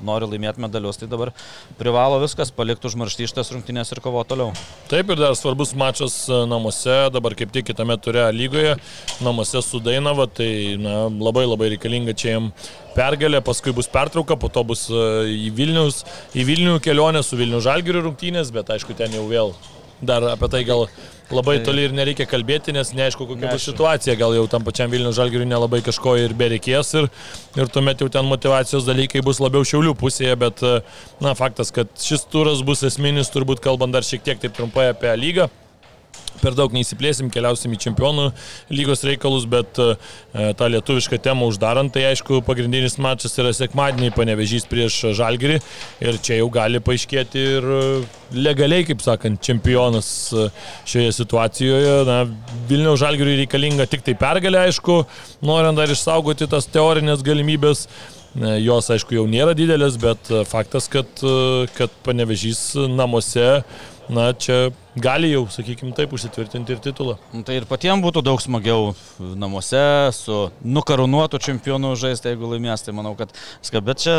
nori laimėti medalius, tai dabar privalo viskas, palikti užmaršti šitas rungtynės ir kovo toliau. Taip ir dar svarbus mačas e, namuose, dabar kaip tik kitame turė lygoje, namuose su Dainava, tai na, labai labai reikalinga čia jiem pergalė, paskui bus pertrauka, po to bus e, į, Vilnius, į Vilnių kelionę su Vilnių Žalgirių rungtynės, bet aišku, ten jau vėl dar apie tai gal labai toli ir nereikia kalbėti, nes neaišku, kokia bus situacija, gal jau tam pačiam Vilnių Žalgiriui nelabai kažko ir bereikės ir, ir tuomet jau ten motivacijos dalykai bus labiau šiaulių pusėje, bet na, faktas, kad šis turas bus esminis, turbūt kalbant dar šiek tiek taip trumpai apie lygą. Per daug neįsiplėsim, keliausim į čempionų lygos reikalus, bet e, tą lietuvišką temą uždarant, tai aišku, pagrindinis mačas yra sekmadienį panevežys prieš Žalgirį ir čia jau gali paaiškėti ir e, legaliai, kaip sakant, čempionas e, šioje situacijoje. Na, Vilniaus Žalgiriui reikalinga tik tai pergalė, aišku, norint dar išsaugoti tas teorinės galimybės. E, Jos, aišku, jau nėra didelės, bet e, faktas, kad, e, kad panevežys namuose, na, čia gali jau, sakykime, taip užsitvirtinti ir titulą. Nu, Tai ir patiems būtų daug smagiau namuose su nukarūnuotu čempionu žaisti, jeigu laimės. Tai manau, kad viską, bet čia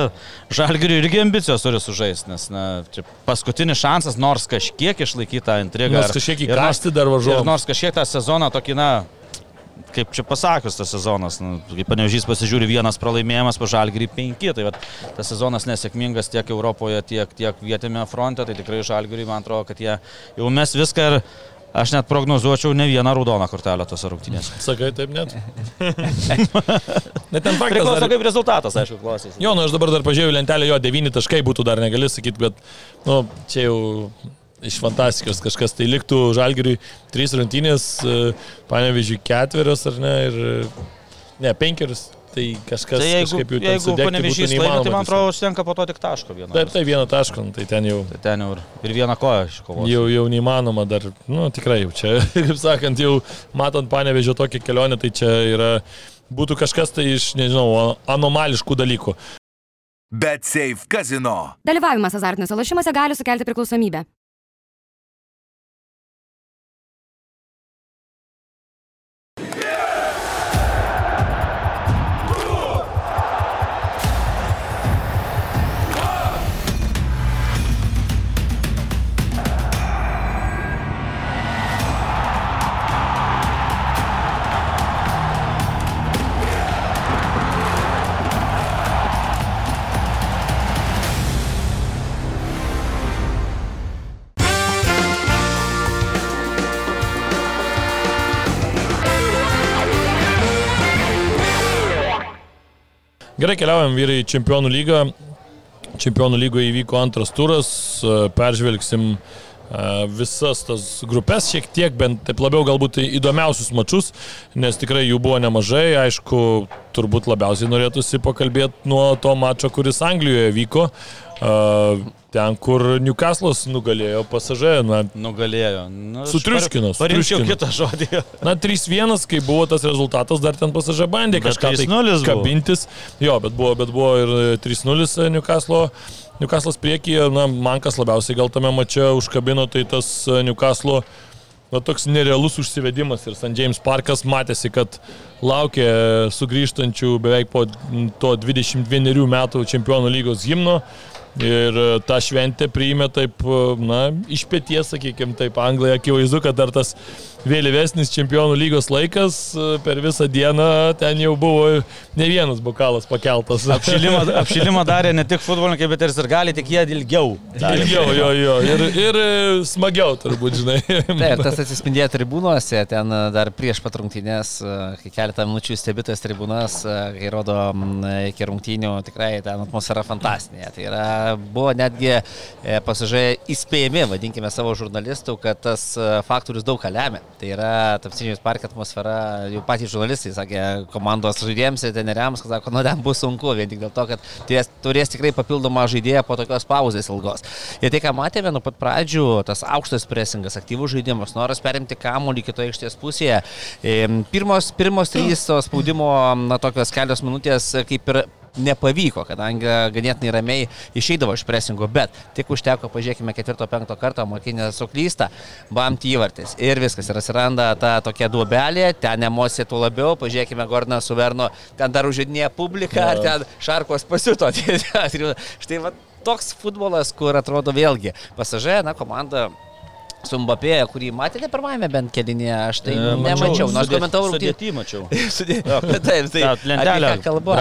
žalgiriui irgi ambicijos turi sužaisti, nes na, čia paskutinis šansas nors kažkiek išlaikyti tą intrigą. Nors kažkiek įkasti dar važiuoju. Nors kažkiek tą sezoną tokį, na, kaip čia pasakius, tas sezonas, nu, kaip panežys pasižiūri vienas pralaimėjimas, pažalgirį penki, tai vat, tas sezonas nesėkmingas tiek Europoje, tiek, tiek vietime fronte, tai tikrai žalgirį, man atrodo, kad jie jau mes viską ir aš net prognozuočiau ne vieną raudoną kortelę tose rungtynėse. Sakai, taip net. net ten faktas. Priklauso Dar... kaip rezultatas, aišku, klausys. Jo, nu aš dabar dar pažiūrėjau lentelę, jo 9 taškai būtų dar negali sakyti, bet, nu, čia jau iš fantastikos kažkas tai liktų žalgiriui 3 rungtynės, panevežiui ketverios ar ne, ir ne, penkerios, tai kažkas Tai jeigu, kažkaip jau ten jeigu panevežys laimi, tai man atrodo, užtenka po to tik taško vieną. Taip, tai vieną tašką, nu, tai ten jau, Tai ten jau ir, ir vieną koją iškovos. jau, jau neįmanoma dar, nu tikrai jau čia, kaip sakant, jau matant panevežio tokią kelionę, tai čia yra, būtų kažkas tai iš, nežinau, anomališkų dalykų. Bet Safe Casino. Dalyvavimas azartiniuose lošimuose gali sukelti priklausomybę. Gerai, keliaujam vyrai į Čempionų lygą. Čempionų lygoje įvyko antras turas, e, peržvelgsim e, visas tas grupės šiek tiek, bent taip labiau galbūt įdomiausius mačius, nes tikrai jų buvo nemažai. Aišku, turbūt labiausiai norėtųsi pakalbėti nuo to mačo, kuris Anglijoje vyko. E, ten, kur Newcastle'as nugalėjo pasažė, na, Nugalėjo. Nu, aš Sutriuškino, par- Parinkčiau kitą žodį. Na, 3-1, kai buvo tas rezultatas, dar ten pasažė bandė kažką tai 3:0 buvo. kabintis. Jo, bet buvo, bet buvo ir 3-0 Newcastle. Newcastle'as priekyje, na, man kas labiausiai gal tame mače užkabino, tai tas e, Newcastle, na, toks nerealus užsivedimas ir St. James Parkas matėsi, kad laukia sugrįžtančių beveik po to 21 metų čempionų lygos gimno. Ir e, tą šventę priėmė taip, e, na, iš pėties, sakykime, taip, Anglai akivaizdu, kad dar tas vėlyvesnis čempionų lygos laikas e, per visą dieną ten jau buvo ne vienas bokalas pakeltas. Apšilimą, apšilimą darė ne tik futbolininkai, bet ir sirgaliai, tik jie ilgiau. darė. Ilgiau, jo, jo, ir, ir e, smagiau turbūt, žinai. Taip, tas atsispindėjo tribūnuose, ten e, dar prieš pat rungtynės, kai keletą minučių stebėtas tribūnas, kai rodo iki rungtynių, tikrai ten atmosfera fantastinė. Tai yra, buvo netgi pasižiūrėjai įspėjami, vadinkime savo žurnalistų, kad tas faktorius daug ką lemia. Tai yra tapsinius parke atmosfera, jau patys žurnalistai sakė, komandos žaidėjams ir treneriams, kad sako, nu ten bus sunku, vien tik dėl to, kad turės, turės tikrai papildomą žaidėją po tokios pauzės ilgos. Ir tai, ką matėme nuo pat pradžių, tas aukštas presingas, aktyvus žaidimas, noras perimti kamuolį kitoje aikštės pusėje. Pirmos, pirmos trys to spaudimo, na, tokios kelios minutės kaip ir nepavyko, kadangi ganėtinai ramiai išeidavo iš presingo, bet tik užteko, pažiūrėkime, ketvirto, penkto karto mokinė suklysta, bamti įvartis ir viskas, ir atsiranda ta tokia duobelė, ten emocija tuo labiau, pažiūrėkime, Gordoną Suverno, ten dar užžydinėja publiką, ar ten Šarkos pasiuto. Štai va, toks futbolas, kur atrodo vėlgi, pasažė, na, komanda su Mbapė, kurį matėte pirmajame bent kelinėje, aš tai E, nemačiau, nors sudėt- komentavau rungtynę. Sudėtį mačiau. Sudė... Taip, tai ką kalba.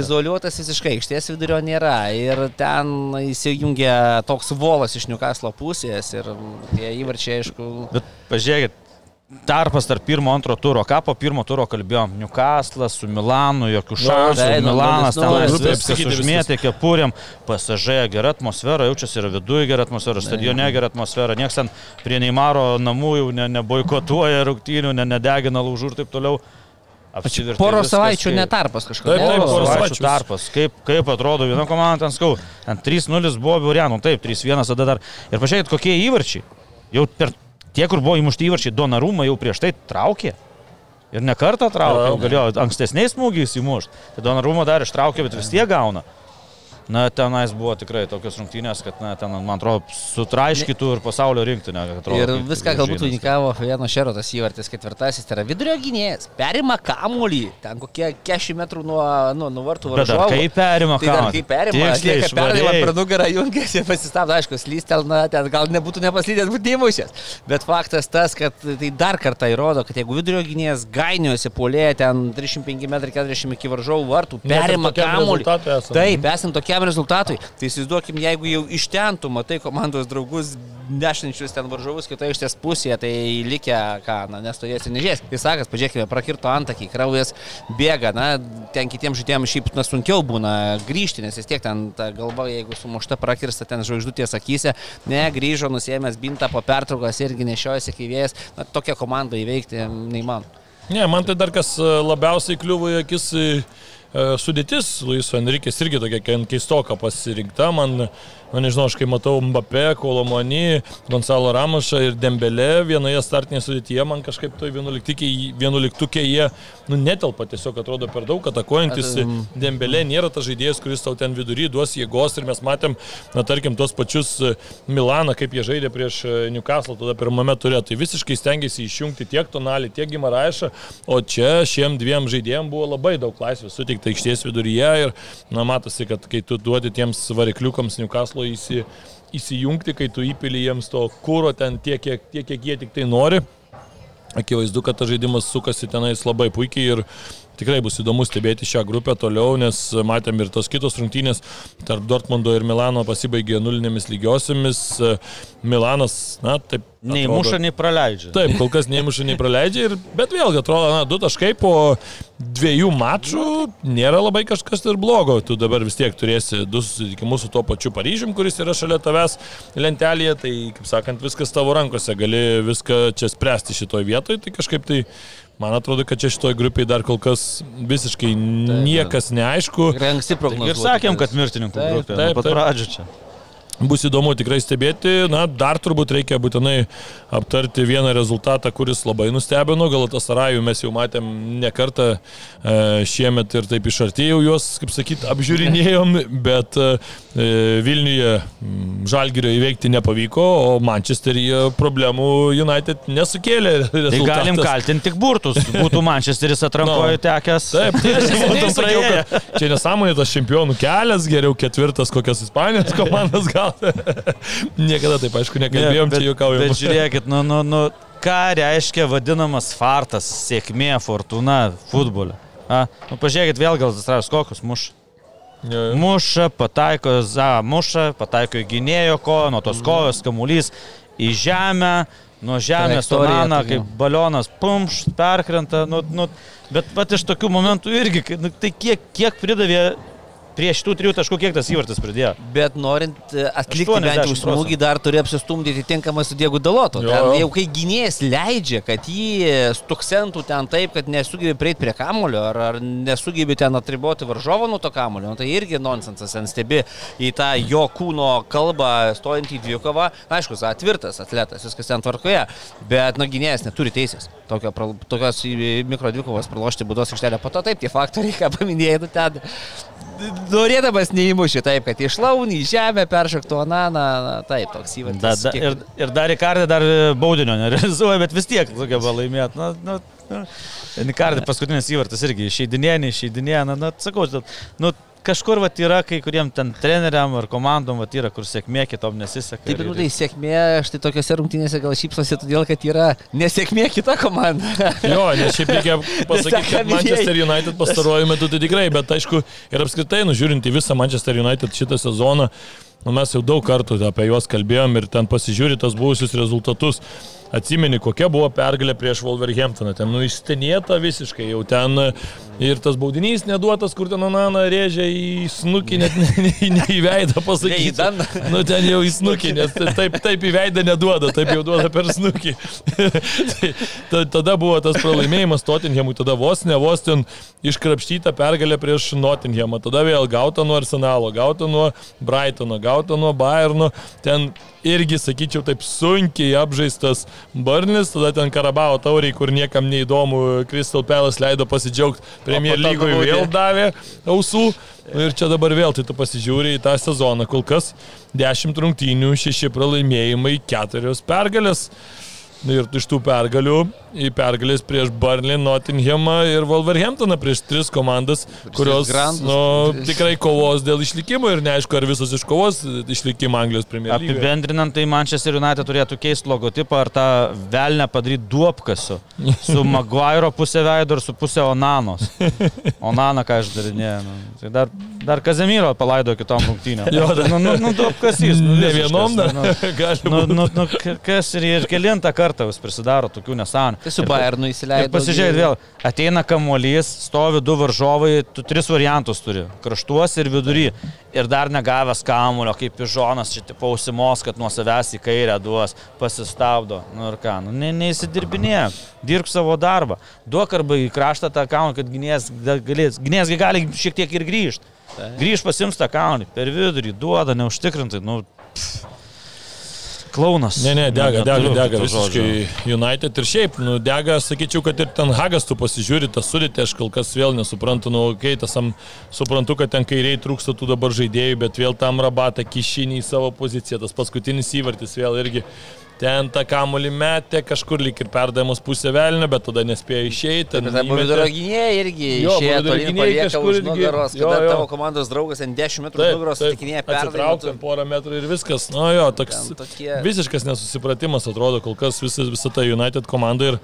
Izoliuotas visiškai, aikštės vidurio nėra. Ir ten įsijungia toks volas iš Newcastle pusės ir tie įvarčiai, aišku, Bet pažiūrėkit, tarpas tarp pirmo, antro turo. Ką po pirmo turo kalbėjom? Newcastle'as su Milanu, jokių šansų. tai, nu, Milanas nulis, ten nulis. Grupė viskas užmėtė kepurėm, pasažėja gera atmosfera, jaučiasi ir viduje gera atmosfera, stadione gera atmosfera. Niekas ten prie Neimaro namų jau ne, neboikotuoja rungtynių, ne, nedegina laužų ir taip toliau. Poro savaičių netarpas kažkoks. Taip, taip, Poro savaičių. tarpas. Kaip, kaip atrodo viena komanda ten skau. Ten 3-0 buvo Biurianų, taip, 3-1 tada dar. Ir pažiūrėkit, kokie įvarčiai. Jau per tie, kur buvo įmušti įvarčiai, Donarumą jau prieš tai traukė. Ir ne kartą traukė, jau galėjo ankstesniais smūgiais įmušti. Tai Donarumą dar ištraukė, bet vis tiek gauna. Na, tenais buvo tikrai tokios rungtynės, kad, na, ten, man atrodo, sutraiškytų ir pasaulio rinktinę. atrodo, Ir viską galbūt vainikavo vieno šerotas įvartis ketvirtasis, tai yra vidurio gynėjas, perima kamuolį, ten kokie 40 metrų nuo, nuo, nuo vartų varžovų. kaip perima Tai kamuolį? kaip perima, atlieka švariai. per nugarą, jungiasi, pasistabdo, aišku, slystelna, ten gal nebūtų nepaslydęs, būtų neįmušęs. Bet faktas tas, kad tai dar kartą įrodo, kad jeigu vidurio gynėjas gainiuosi polėje ten 35 m 40 iki varžovų vartų, perima kamuolį. Taip, esant tokiam rezultatui, tai įsivaizduokim, jeigu jau iš ten tu matai komandos draugus nešančius ten varžovus kitoje ištės pusėje, tai likę, ką, na, nestovės ir nežės. Jis sakas, pažiūrėkime, prakirto antakį, kraujas bėga, na, ten kitiems žaidėjams šiaip na, sunkiau būna grįžti, nes vis tiek ten ta galva, jeigu sumušta prakirsta ten žvaigždutės akise, ne, grįžo, nusėmęs bintą po pertraukos irgi nešiojasi kai vėjas, na, tokią komandą įveikti neįmanoma. Ne, man tai dar kas e, labiausiai kliuvo į akis e, sudėtis Luiso Enrikės irgi tokia keistoka pasirinkta. Man, na nežinau, aš kai matau Mbappé, Kolomani, Gonzalo Ramošą ir Dembelė vienoje startinėje sudėtyje, man kažkaip toj vienuoliktukė jie nu, netelpa, tiesiog atrodo per daug atakuojantis. Dembelė nėra tas žaidėjas, kuris tau ten vidury duos jėgos ir mes matėm, na tarkim, tuos pačius e, Milaną, kaip jie žaidė prieš e, Newcastle tada pirmame turė. Tai visiškai stengiasi išjungti tiek Tonalį, tiek Gimaraišą, o čia šiem dviem žaidėjim buvo labai daug laisvės suteikta aikštės viduryje ir, na, matosi, kad kai tu duodi tiems varikliukams Newcastle įsi, įsijungti, kai tu įpili jiems to kūro ten tiek, kiek, tiek, kiek jie tik tai nori. Akivaizdu, kad tas žaidimas sukasi tenais labai puikiai ir tikrai bus įdomu stebėti šią grupę toliau, nes matėm ir tos kitos rungtynės tarp Dortmundo ir Milano pasibaigė nulinėmis lygiosiamis. Milanas, na, taip. Nei atrodo- muša, nei praleidžia. Taip, kol kas nei muša, nei praleidžia, ir, bet vėlgi atrodo, na, du taškai po dviejų mačų nėra labai kažkas ir blogo. Tu dabar vis tiek turėsi du susitikimus su tuo pačiu Paryžium, kuris yra šalia tavęs lentelėje, tai, kaip sakant, viskas tavo rankose, gali viską čia spręsti šitoj vietoj, tai kažkaip tai man atrodo, kad čia šitoj grupiai dar kol kas visiškai niekas neaišku. Tikrai anksti Ir prognozuoti. sakėm, kad mirtininkų Taip, grupė. taip, pat taip. pradžių čia. Bus įdomu tikrai stebėti. Na, dar turbūt reikia būtinai aptarti vieną rezultatą, kuris labai nustebino. Galatas Sarajų mes jau matėm ne kartą e, šiemet ir taip iš artėjau juos, kaip sakyt, apžiūrinėjom, bet e, Vilniuje mm, Žalgirio įveikti nepavyko, o Mančesteryje problemų United nesukėlė. Tai rezultatas. galim kaltinti tik burtus. Būtų Mančesteris atrankoje No. tekęs. Taip, tai aš būtų sakiau, kad čia nesąmonė tas čempionų kelias, geriau ketvirtas kokias Ispanijos komandas gauti. Niekada taip, aišku, nekalbėjom, čia juokaujam. Bet žiūrėkit, nu, nu, nu, ką reiškia vadinamas fartas, sėkmė, fortuna futbole. A, nu, pažiūrėkit vėl gal Zastravas kokius muša. Jo, jo. Muša, pataiko, za, muša, pataiko į gynėjo koją, nuo tos kojos kamuolys į žemę, nuo žemės tokia. kaip balionas, pumš, perkrenta. Nu, nu, bet pat iš tokių momentų irgi, kai- nu, tai kiek, kiek pridavė prie šitų trijų taškų, kiek tas įvartis pridėjo. Bet norint e, atlikti bent jau 80 smūgį, dar turi apsistumdyti tinkamai su Diegu Dalotu. Jo. Ten jau kai gynėjas leidžia, kad jį stuksentų ten taip, kad nesugebė prieiti prie kamulio, ar, ar nesugebė ten atriboti varžovo nuo to kamulio, nu, tai irgi nonsensas, ten stebi į tą jo kūno kalbą stojantį į dvikovą. Na, Aišku, za tvirtas atletas, viskas ten tvarkoje, bet nu, gynėjas neturi teisės tokio, tokios mikrodvikovos pralošti būdos aikštelę. Po to taip, tie faktoriai, ką paminėjai, nu ten norėdamas neįmuši taip, kad išlaunį, žemę, peršoktų ananą, na, taip, toks įvartis. Da, da, ir, ir dar Rikardai dar baudinio nerealizuoja, bet vis tiek sugeba laimėti. Na, na, na. Rikardai paskutinis įvartis irgi išeidinėja, neišeidinėja. Na, na, sakau, nu, kažkur vat, yra kai kuriem ten treneriam ar komandom vat, yra, kur sėkmė kitom nesiseka. Taip, nu, tai sėkmė, štai tokiose rungtynėse gal šypsosi, todėl kad yra nesėkmė kita komanda. Jo, nes šiaip reikia pasakyti, kad Manchester. United pastaruoju metu tai tikrai, bet aišku, ir apskritai, nužiūrint į visą Manchester United šitą sezoną, nu, mes jau daug kartų apie juos kalbėjom ir ten pasižiūri tas buvusius rezultatus. Atsimeni, kokia buvo pergalė prieš Wolverhamptoną. Ten nu išstenėta visiškai, jau ten e, ir tas baudinys neduotas, kur ten Anana rėžia į snukį, net ne, ne, ne į veidą Ne į pasakyti. dandą. Nu ten jau į snukį, nes taip, taip į veidą neduoda, taip jau duoda per snukį. tai, ta, tada buvo tas pralaimėjimas Tottenhamui, tada vos ne vos ten iškrapštyta pergalė prieš Nottinghamą, tada vėl gauta nuo Arsenalo, gauta nuo Brightono, gauta nuo Bayerno, ten irgi, sakyčiau, taip sunkiai apžaistas Barnis, tada ten Karabao tauriai, kur niekam neįdomu, Crystal Palace leido pasidžiaugti Premier lygoje, vėl davė ausų. Nu Ir čia dabar vėl, tai tu pasižiūri į tą sezoną, kol kas 10 rungtynių, 6 pralaimėjimai, 4 pergalės. Nu Ir iš tų pergalių į pergalės prieš Burnley, Nottinghamą ir Wolverhamptoną prieš tris komandas, kurios nu, tikrai kovos dėl išlikimo ir neaišku, ar visos iškovos išlikimą Anglijos lygoje. Apibendrinant, tai Manchester United turėtų keisti logotipą ar tą velnę padaryti duopkasiu. Su Maguire pusė veido ir su pusė Onanos. Onana ką aš darinėjau. Nu. Tai dar, dar Kazemiro palaido kitom rungtynėm. Jo, dar- nu, nu, nu duopkasys. Nu, Ne vienom dar Nu, gali nu, būti. nu, nu, k- kas ir, ir kelintą kartą vis prisidaro tokių nesąmonų. Tai su Bayernu įsileido. pasižiūrėk vėl, ateina kamuolys, stovi du varžovai, tu tris variantus turi - kraštuos ir vidury. Ir dar negavęs kamulio, kaip pižonas, čia tipo ausimos, kad nuo savęs į kairę duos, pasistabdo. Nu ir ką, nu ne, neįsidirbinė, dirbk savo darbą. Duok arba į kraštą tą kamuolį, kad gynėjas da- galės, gynėjas gi gali šiek tiek ir grįžti. Grįž pasims tą kamuolį, per vidurį, duoda, neužtikrintai, nu... Pff. Klaunas. Ne, ne, dega, dega, dega visiškai. United ir šiaip, nu, dega, sakyčiau, kad ir ten Hagas tu pasižiūri, tą sudėtį, aš kol kas vėl nesuprantu, nu, kai tas am, suprantu, kad ten kairiai trūksta tų dabar žaidėjų, bet vėl tam rabatą kišinį į savo poziciją, tas paskutinis įvartis vėl irgi ten tą kamulį metė, kažkur lyg ir perdavimas pusė velnio, bet tada nespėjo išeiti. Bet tai vidurio gynėjai irgi Jo, išėjo tolyn palieka už nugaros, jo, kada jo. tavo komandos draugas ant 10 metrų už nugaros sutikinėja Atsitraukti perdavimą. porą metrų ir viskas. Na jo, toks Ten tokie- visiškas nesusipratimas atrodo kol kas visa, visa ta United komanda ir,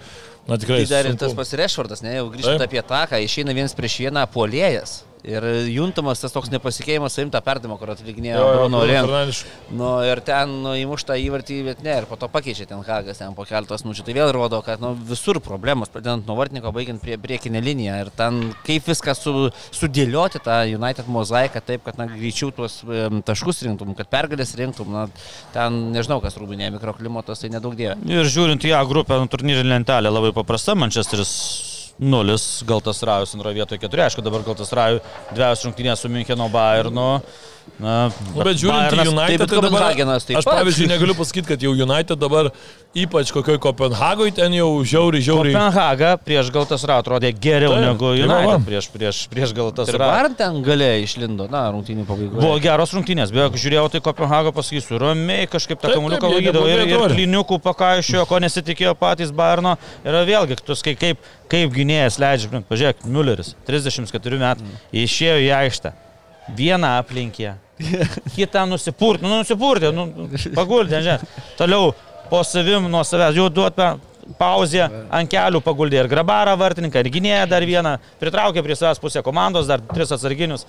na tikrai. Tai dar ir tas pasirešvardas, ne, jau grįžtant Taip. apie tą, ką išeina vienas prieš vieną polėjas. Ir juntamas tas toks nepasikeitimas savim tą perdavimą, kur atlikinėjo Jo, jo, Bruno. Fernandes. Nu, ir ten nu, įmuštą įvartį, bet ne, ir po to pakeičia ten Hagas, ten po keltos minučių. Tai vėl rodo, kad nu, visur problemos, pradedant nuo vartininko, baigiant prie priekinę liniją. Ir ten kaip viską su, sudėlioti tą United mozaiką taip, kad na, greičiau tuos taškus rinktum, kad pergalės rinktum. Na, ten nežinau, kas rūbinė mikroklimatas, tai nedaug dievė. Ir žiūrint į A grupę, nu, turnyrinė lentelė labai paprasta, Manchesteris 0, Galtas Rajus antroje vietoje 4, aišku, dabar Galtas Rajus dviejas rungtynės su Müncheno Bayernu. Na, Nu, bet žiūrint į Bayernas- United, tai dabar, taip aš pat. pavyzdžiui negaliu pasakyti, kad jau United dabar, ypač kokioj Kopenhagoje, ten jau žiauriai, žiauriai. Kopenhaga prieš Galtas Rajus atrodė geriau negu tai va. United prieš, prieš, prieš Galtas Rajus. ar ten galėjo išlindo, na, rungtynių pabaigoje. Buvo geros rungtynės, beje, kai žiūrėjau, tai Kopenhaga pasakysiu, ramiai kažkaip tą kamuoliuką laikydavo ir, ir kliniukų pakaišiojo, ko nesitikėjo patys Bayerno. Ir vėlgi, tu skai kaip, kaip gynėjas leidžia, pažiūrėk, Mülleris, 34 metų, išėjo į aikštę, vieną aplinkė, kitą nusipurtė, nu nusipurtė, nu, paguldė, žinai, toliau po savim nuo savęs, jau duot pauzę ant kelių paguldė ir grabarą vartininką, ir gynėją dar vieną, pritraukė prie savęs pusę komandos, dar tris atsarginius,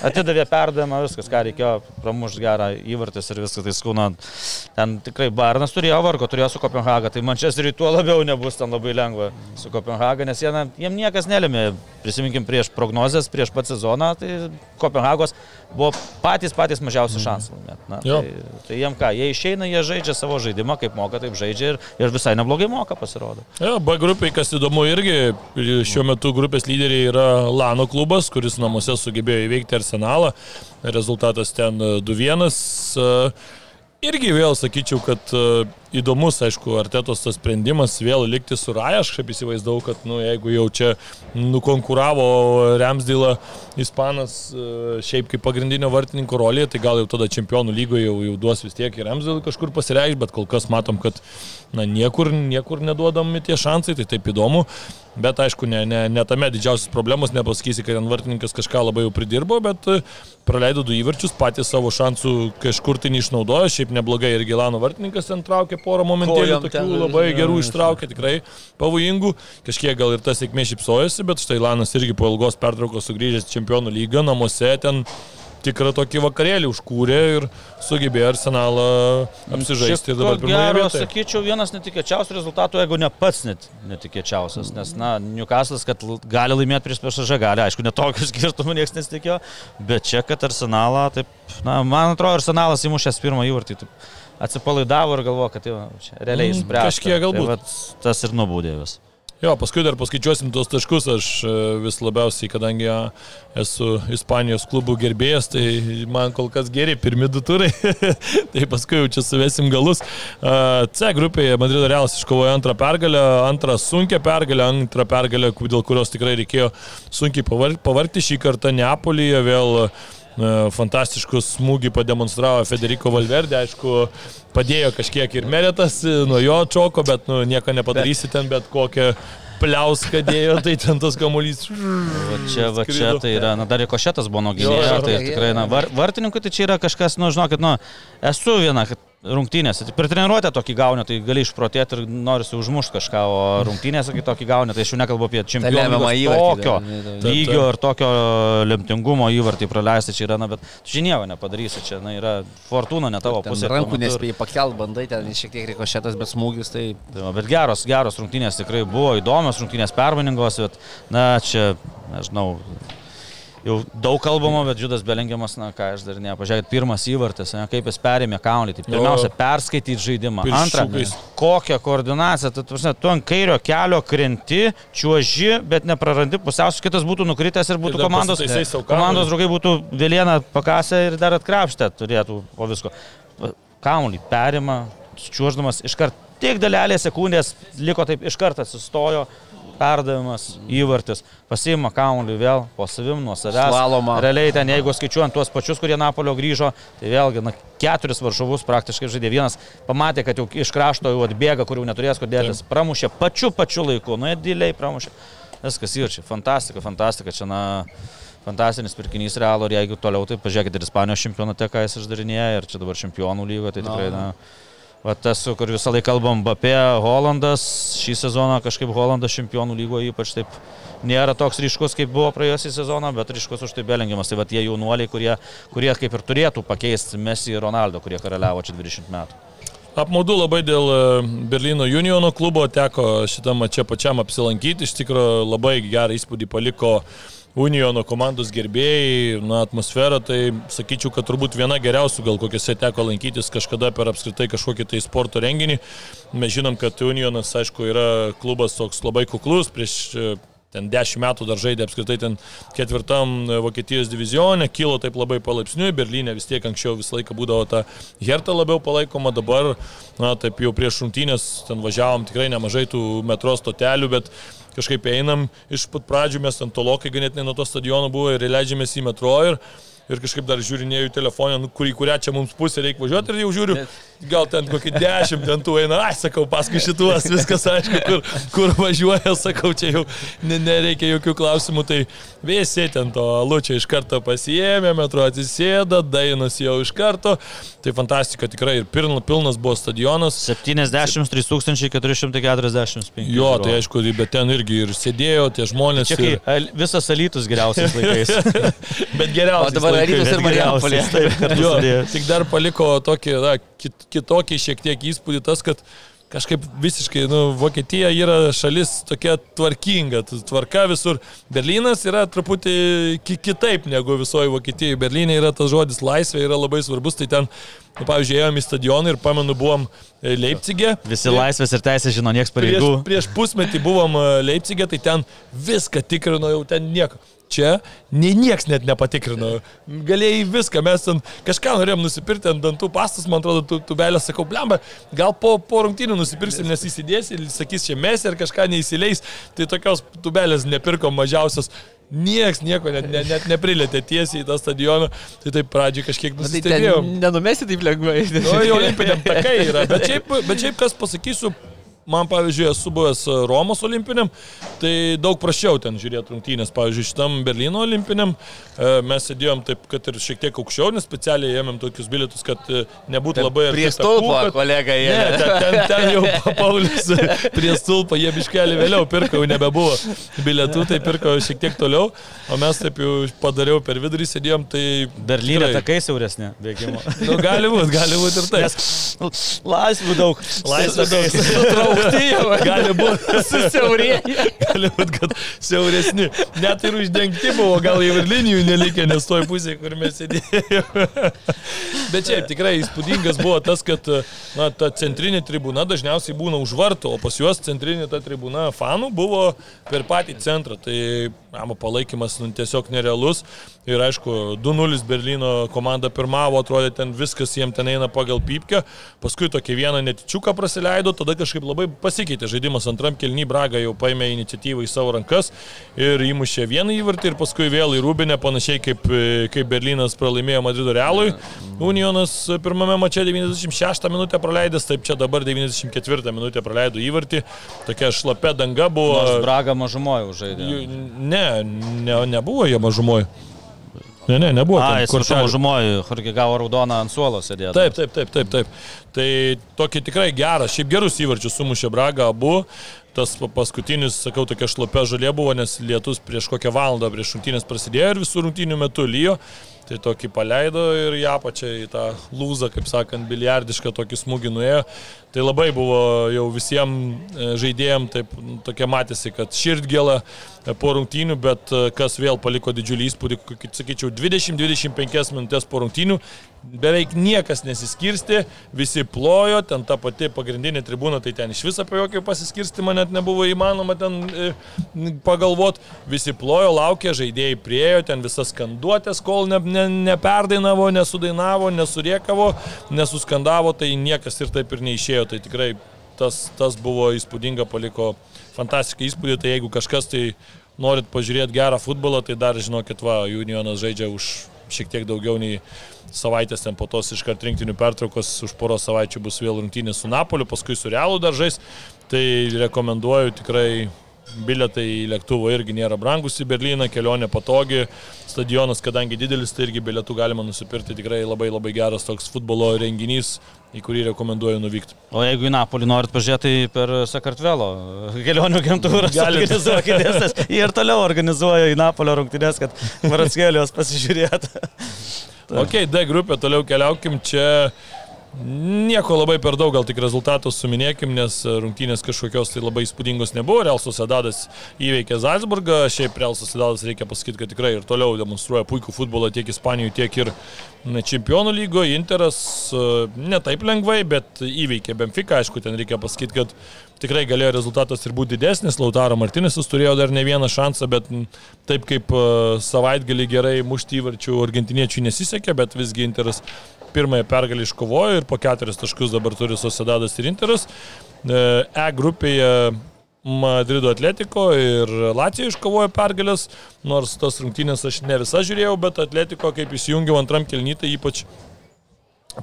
atidavė perdavimą, viskas, ką reikėjo, pramušti gerą įvartis ir viskas, tai skūna, ten tikrai Barnas turėjo vargo, turėjo su Kopenhaga, tai Manchesteriui tuo labiau nebus ten labai lengva su Kopenhaga, nes jie, jiem niekas nelėmė, prisiminkim prieš prognozes, prieš pat sezoną, tai Kopenhagos buvo patys patys mažiausi šansai. Na, Jo. tai, tai jiem ką, jie išeina, jie žaidžia savo žaidimą, kaip moka, taip žaidžia ir, ir visai neblogai moka pasirodo. Jo, B grupiai, kas įdomu irgi, šiuo metu grupės lyderiai yra Lano klubas, kuris namuose sugebėjo įveikti Arsenalą. Rezultatas ten e, 2-1. E, Irgi vėl sakyčiau, kad e, įdomus, aišku, Artetos tas sprendimas vėl likti su Raja. Aš kaip įsivaizdavau, kad nu, jeigu jau čia nukonkuravo Remsdėlą Ispanas e, šiaip kaip pagrindinio vartininko rolėje, tai gal jau tada čempionų lygoje jau, jau duos vis tiek ir Remsdėlą kažkur pasireikš, bet kol kas matom, kad na, niekur, niekur neduodami tie šansai, tai taip įdomu. Bet aišku, ne, ne, ne tame didžiausias problemos, nepasakysi, kad ten vartininkas kažką labai jau pridirbo, bet e, praleido du įvarčius, patys savo šansų kažkur tai neišnaudojo, šiaip neblogai ir Gilano vartininkas ten traukė porą momentėlių, tokių ten, labai jo, gerų ištraukė, tikrai pavojingų, kažkiek gal ir ta sėkmė šypsojasi, bet štai Lanas irgi po ilgos pertraukos sugrįžęs čempionų lygą, namuose ten tikrą tokį vakarėlį užkūrė ir sugebėjo arsenalą apsižaisti ir dabar gero, sakyčiau, vienas netikėčiausių rezultatų, jeigu ne pats net netikėčiausias, nes, na, Newcastle'as, kad gali laimėti prieš priešažą, gali, aišku, netokių skirtumų niekas nesitikėjo, bet čia, kad arsenalą, taip, na, man atrodo, arsenalas įmušęs pirmą įvartį, taip, atsipalaidavo ir galvojo, kad jau realiai Mm, spręs. kažkiek galbūt. Tai, tas ir nubūdė vis. Jo, paskui dar paskaičiuosim tuos taškus, aš e, vis labiausiai, kadangi esu Ispanijos klubų gerbėjas, tai man kol kas geri pirmi du turai, tai paskui jau čia suvesim galus. E, C grupėje Madrido Realas iškovojo antrą pergalę, antrą sunkę pergalę, antrą pergalę, dėl kurios tikrai reikėjo sunkiai pavar- pavargti šį kartą Neapolyje vėl e, fantastiškus smūgį pademonstravo Federico Valverde, aišku, padėjo kažkiek ir Meretas, e, nuo jo čoko, bet nu, nieko nepadarysi ten, bet kokią pliauską dėjo, tai ten tas kamuolys. Va čia, va čia tai yra, na dar ir košėtas buvo nuo Jo, gynėjo, jo, tai tikrai, na, var, vartininkui tai čia yra kažkas, nu, žinokit, nu, esu viena, kad rungtynėse, tai per treniruotę tokį gauni, tai gali išprotėti ir norisi užmušti kažką, o rungtynėse kai tokį gauni, tai aš jau nekalbu apie čempionų tokio lygio ir tokio lemtingumo įvartį praleisti čia yra, na, bet čia nieko nepadarysi, čia, na, yra fortuna ne tavo pusė. rankų nespėjai pakelt, bandai ten šiek tiek rikošėtas, bet smūgis tai... Tai va, bet geros, geros rungtynės tikrai buvo įdomios, rungtynės permainingos, bet, na, čia, nežinau, jau daug kalbama, bet Džudas Belengiamas, na, ką aš dar ne, pažiūrėkit, pirmas įvartis, ne, kaip jis perėmė kaunį, tai pirmiausia, perskaityti žaidimą. Antra, kokią koordinaciją, tu, tu, tu ant kairio kelio krenti, čiuoži, bet neprarandi pusiausvės, kitas būtų nukritęs ir būtų dar komandos, komandos draugai būtų vėlieną pakasę ir dar atkrapštę turėtų po visko. Kaunį perima, čiuoždamas iškart tik dalelė sekundės liko taip iš karto atsistojo. Perdavimas, įvartis, pasiima kamuolį vėl po savim, nuo savęs. Slalomą. Realiai ten, jeigu skaičiuojant tuos pačius, kurie Napolio grįžo, tai vėlgi, na, keturis varžovus praktiškai žaidė. Vienas pamatė, kad jau iš krašto jau atbėga, kur jau neturės kodėlis. Pramušė pačiu pačiu laiku, nu, dėliai pramušė. Viskas yra čia. Fantastika, fantastika. Čia, na, fantastinis pirkinys realo ir jeigu toliau, tai pažiūrėkite ir Ispanijos čempionate, ką jis išdarinėja, ir čia dabar čempionų lygo, tai tikrai, na, va, tas, kur visą laiką kalbam apie Holandas, šį sezoną kažkaip Holandas čempionų lygo ypač taip nėra toks ryškus, kaip buvo praėjusią sezoną, bet ryškus už tai belengiamas. Tai va tie jaunuoliai, kurie, kurie kaip ir turėtų pakeisti Messi ir Ronaldo, kurie karaliavo čia 20 metų. Apmaudu labai dėl e, Berlyno Uniono klubo, teko šitą čia pačiam apsilankyti, iš tikrųjų labai gerą įspūdį paliko Uniono komandos gerbėjai, na, atmosfera, tai sakyčiau, kad turbūt viena geriausių, gal kokiuose teko lankytis kažkada per apskritai kažkokį tai sporto renginį. Mes žinom, kad Unionas, aišku, yra klubas toks labai kuklus, prieš e, ten 10 metų dar žaidė apskritai ten ketvirtam Vokietijos divizionė, kilo taip labai palaipsniui, Berlyne vis tiek anksčiau visą laiką būdavo ta Herta labiau palaikoma, dabar, na, taip jau prieš rungtynės ten važiavom tikrai nemažai tų metro stotelių, bet kažkaip einam iš pat pradžių, mes ten tolokai ganėtinai nuo to stadiono buvo ir leidžiamės į metro ir ir kažkaip dar žiūrinėjau telefoną, nu, kur į kurią čia mums pusę reikia važiuoti ir jau žiūriu, gal ten kokį dešimt ten tų eina, ai, sakau, paskui šituos, viskas aišku, kur, kur važiuoja, sakau, čia jau ne, nereikia jokių klausimų, tai visi ten to alučio iš karto pasijėmė, metro atsisėda, dainas jau iš karto, tai fantastika tikrai ir pilnas, pilnas buvo stadionas. 73 445. Jo, tai aišku, bet ten irgi ir sėdėjo tie žmonės. Čia kai ir... visas alytus geriausiais laikais. bet geriausiai. O dabar Alytus ir Marijampolė. Taip, Jo, tik dar paliko tokį, na, kit, kitokį šiek tiek įspūdį tas, kad kažkaip visiškai, nu, Vokietija yra šalis tokia tvarkinga, tvarka visur. Berlynas yra truputį ki kitaip negu visoji Vokietija. Berlyne yra tas žodis laisvė, yra labai svarbus. Tai ten, nu, pavyzdžiui, ėjom į stadioną ir pamenu, buvom e, Leipzige. Visi laisvės ir teisės žino, nieks Prieš, pareigų. prieš pusmetį buvom e, Leipzige, tai ten viską tikrino, jau ten nieko. Čia nei nieks net nepatikrino. Galėjai viską, mes ten kažką norėjom nusipirkti ant dantų pastus, man atrodo, tu, tubelė, sakau, blemba, gal po, po rungtynių nusipirksim, nes įsidėsi ir sakys, čia mes ir kažką neįsileis. Tai tokios tubelės nepirkom mažiausios. Niekas nieko net, net, net neprilėtė tiesiai į tą stadioną, tai taip pradžiai kažkiek Tai ten nusistebėjom. nenumesi taip lengvai. Nu, jau olimpiniam takai yra, bet šiaip, bet šiaip kas pasakysiu, man pavyzdžiui, esu buvęs Romos olimpiniam, tai daug prašiau ten žiūrėti rungtynės. Pavyzdžiui, šitam Berlyno olimpiniam e, mes sėdėjom taip, kad ir šiek tiek aukščiau, nes specialiai ėmėm tokius bilietus, kad e, nebūtų labai Prie stulpo, kad- kolega, jie. Ne, ten, ten, ten jau pa- Paulius prie stulpo, jie biškelį vėliau pirko, jau nebebuvo bilietų, tai pirko šiek tiek toliau, o mes taip jau padariau per vidurį sėdėjom, tai... Berlyne tikrai- takai siauresnė bėgimo. Nu, gali būti, gali būti ir taip. Nes laisvių daug. Laisvė daug. Traukti jau. Gali būti. Susiaurėję. Gali būti, kad siauresni. Net ir uždengti buvo, gal jau ir linijų nelikė, nes toj pusėje, kur mes sėdėjome. Bet šiaip tikrai įspūdingas buvo tas, kad na, ta centrinė tribūna dažniausiai būna už vartų, o pas juos centrinė ta tribūna fanų buvo per patį centrą. Tai jam palaikymas nu, tiesiog nerealus. Ir aišku, 2-0 Berlyno komanda pirmavo, atrodė ten viskas jiem ten eina pagal pypkę. Paskui tokį vieną netičiuką praleido, tada kažkaip labai pasikeitė žaidimas. Antram kelny Braga jau paėmė iniciatyvą į savo rankas ir įmušė vieną įvartį ir paskui vėl į Rūbinę, panašiai kaip, kaip Berlynas pralaimėjo Madrido Realui. Unionas pirmame mače 96 minutę praleidęs, taip čia dabar 94 minutę praleido įvartį. Tokia šlapia danga buvo. Nors Braga mažumoje žaidė. Ne, ne, nebuvo jie mažumoje. Ne, ne, nebuvo. A, jis kuršo kortelių. mažumoje, kurgi gavo raudoną ant suolo sėdėjo. Taip, taip, taip, taip, taip. Tai tokį tikrai gerą, šiaip gerus įvarčius sumušė Braga abu. Tas pa- paskutinis, sakau, tokia šlapia žalė buvo, nes lietus prieš kokią valandą prieš rungtynės prasidėjo ir visų rungtynių metu lyjo. Tai tokį paleido ir ją pačią į tą lūzą, kaip sakant, biliardišką tokį smūgį nuėjo. Tai labai buvo jau visiems žaidėjams taip tokia matėsi, kad širdgėla e, po rungtynių, bet e, kas vėl paliko didžiulį įspūdį, sakyčiau, 20-25 minutės po rungtynių, beveik niekas nesiskirsti, visi plojo, ten ta pati pagrindinė tribūna, tai ten iš viso apie jokį pasiskirstimą net nebuvo įmanoma ten e, pagalvot, visi plojo, laukė, žaidėjai priejo, ten visas skanduotės, kol ne, ne, neperdainavo, nesudainavo, nesuriekavo, nesuskandavo, tai niekas ir taip ir neišėjo, tai tikrai tas, tas buvo įspūdinga, paliko fantastišką įspūdį, tai jeigu kažkas tai norit pažiūrėti gerą futbolą, tai dar žinokit, va, Unionas žaidžia už šiek tiek daugiau nei savaitės ten po tos iškart rinktinių pertraukos, už poros savaičių bus vėl rungtynės su Napoliu, paskui su Realu daržais, tai rekomenduoju tikrai Biletai į lėktuvą irgi nėra brangus į Berliną, kelionė patogi, stadionas, kadangi didelis, tai irgi bilietų galima nusipirkti, tikrai labai labai geras toks futbolo renginys, į kurį rekomenduoju nuvykti. O jeigu į Napolį norit pažiūrėti, tai per Sakartvelo kelionių agentūrą jie ir toliau organizuoja į Napolio rungtynės, kad Maratskėlijos pasižiūrėtų. Ok, D grupė, toliau keliaukim čia. Nieko labai per daug, gal tik rezultatus suminėkim, nes rungtynės kažkokios tai labai įspūdingos nebuvo. Real Sociedadas įveikė Zalzburgą, šiaip Real Sociedadas reikia pasakyti, kad tikrai ir toliau demonstruoja puikų futbolą tiek Ispanijoje, tiek ir Čempionų lygoje. Interas e, ne taip lengvai, bet įveikė Benfica, aišku, ten reikia pasakyti, kad tikrai galėjo rezultatas ir būti didesnis. Lautaro Martinisas turėjo dar ne vieną šansą, bet taip kaip e, savaitgalį gerai mušti įvarčių argentiniečių nesisekė, bet visgi Interas pirmąją pergalę iškovojo ir po keturis taškus dabar turi Sociedadas ir Interas. E E grupėje Madrido Atletiko ir Latvija iškovojo pergalės, nors tas rungtynės aš ne visą žiūrėjau, bet Atletiko kaip įsijungiau antram kelnytai ypač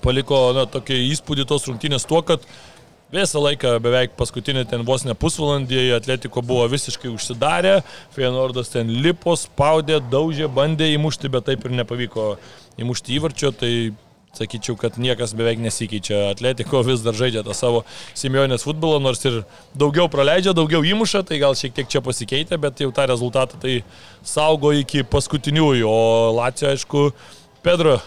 paliko na, tokį įspūdį tos rungtynės tuo, kad Visą laiką beveik paskutinį ten vos ne pusvalandį Atletiko buvo visiškai užsidarę, Feyenoordas ten lipo, spaudė, daužė, bandė įmušti, bet taip ir nepavyko įmušti įvarčio, tai sakyčiau, kad niekas beveik nesikeičia. Atletiko vis dar žaidžia tą savo Simionės futbolą, nors ir daugiau praleidžia, daugiau įmuša, tai gal šiek tiek čia pasikeitė, bet jau tą rezultatą tai saugo iki paskutiniųjų, o Lacijo, aišku, Pedro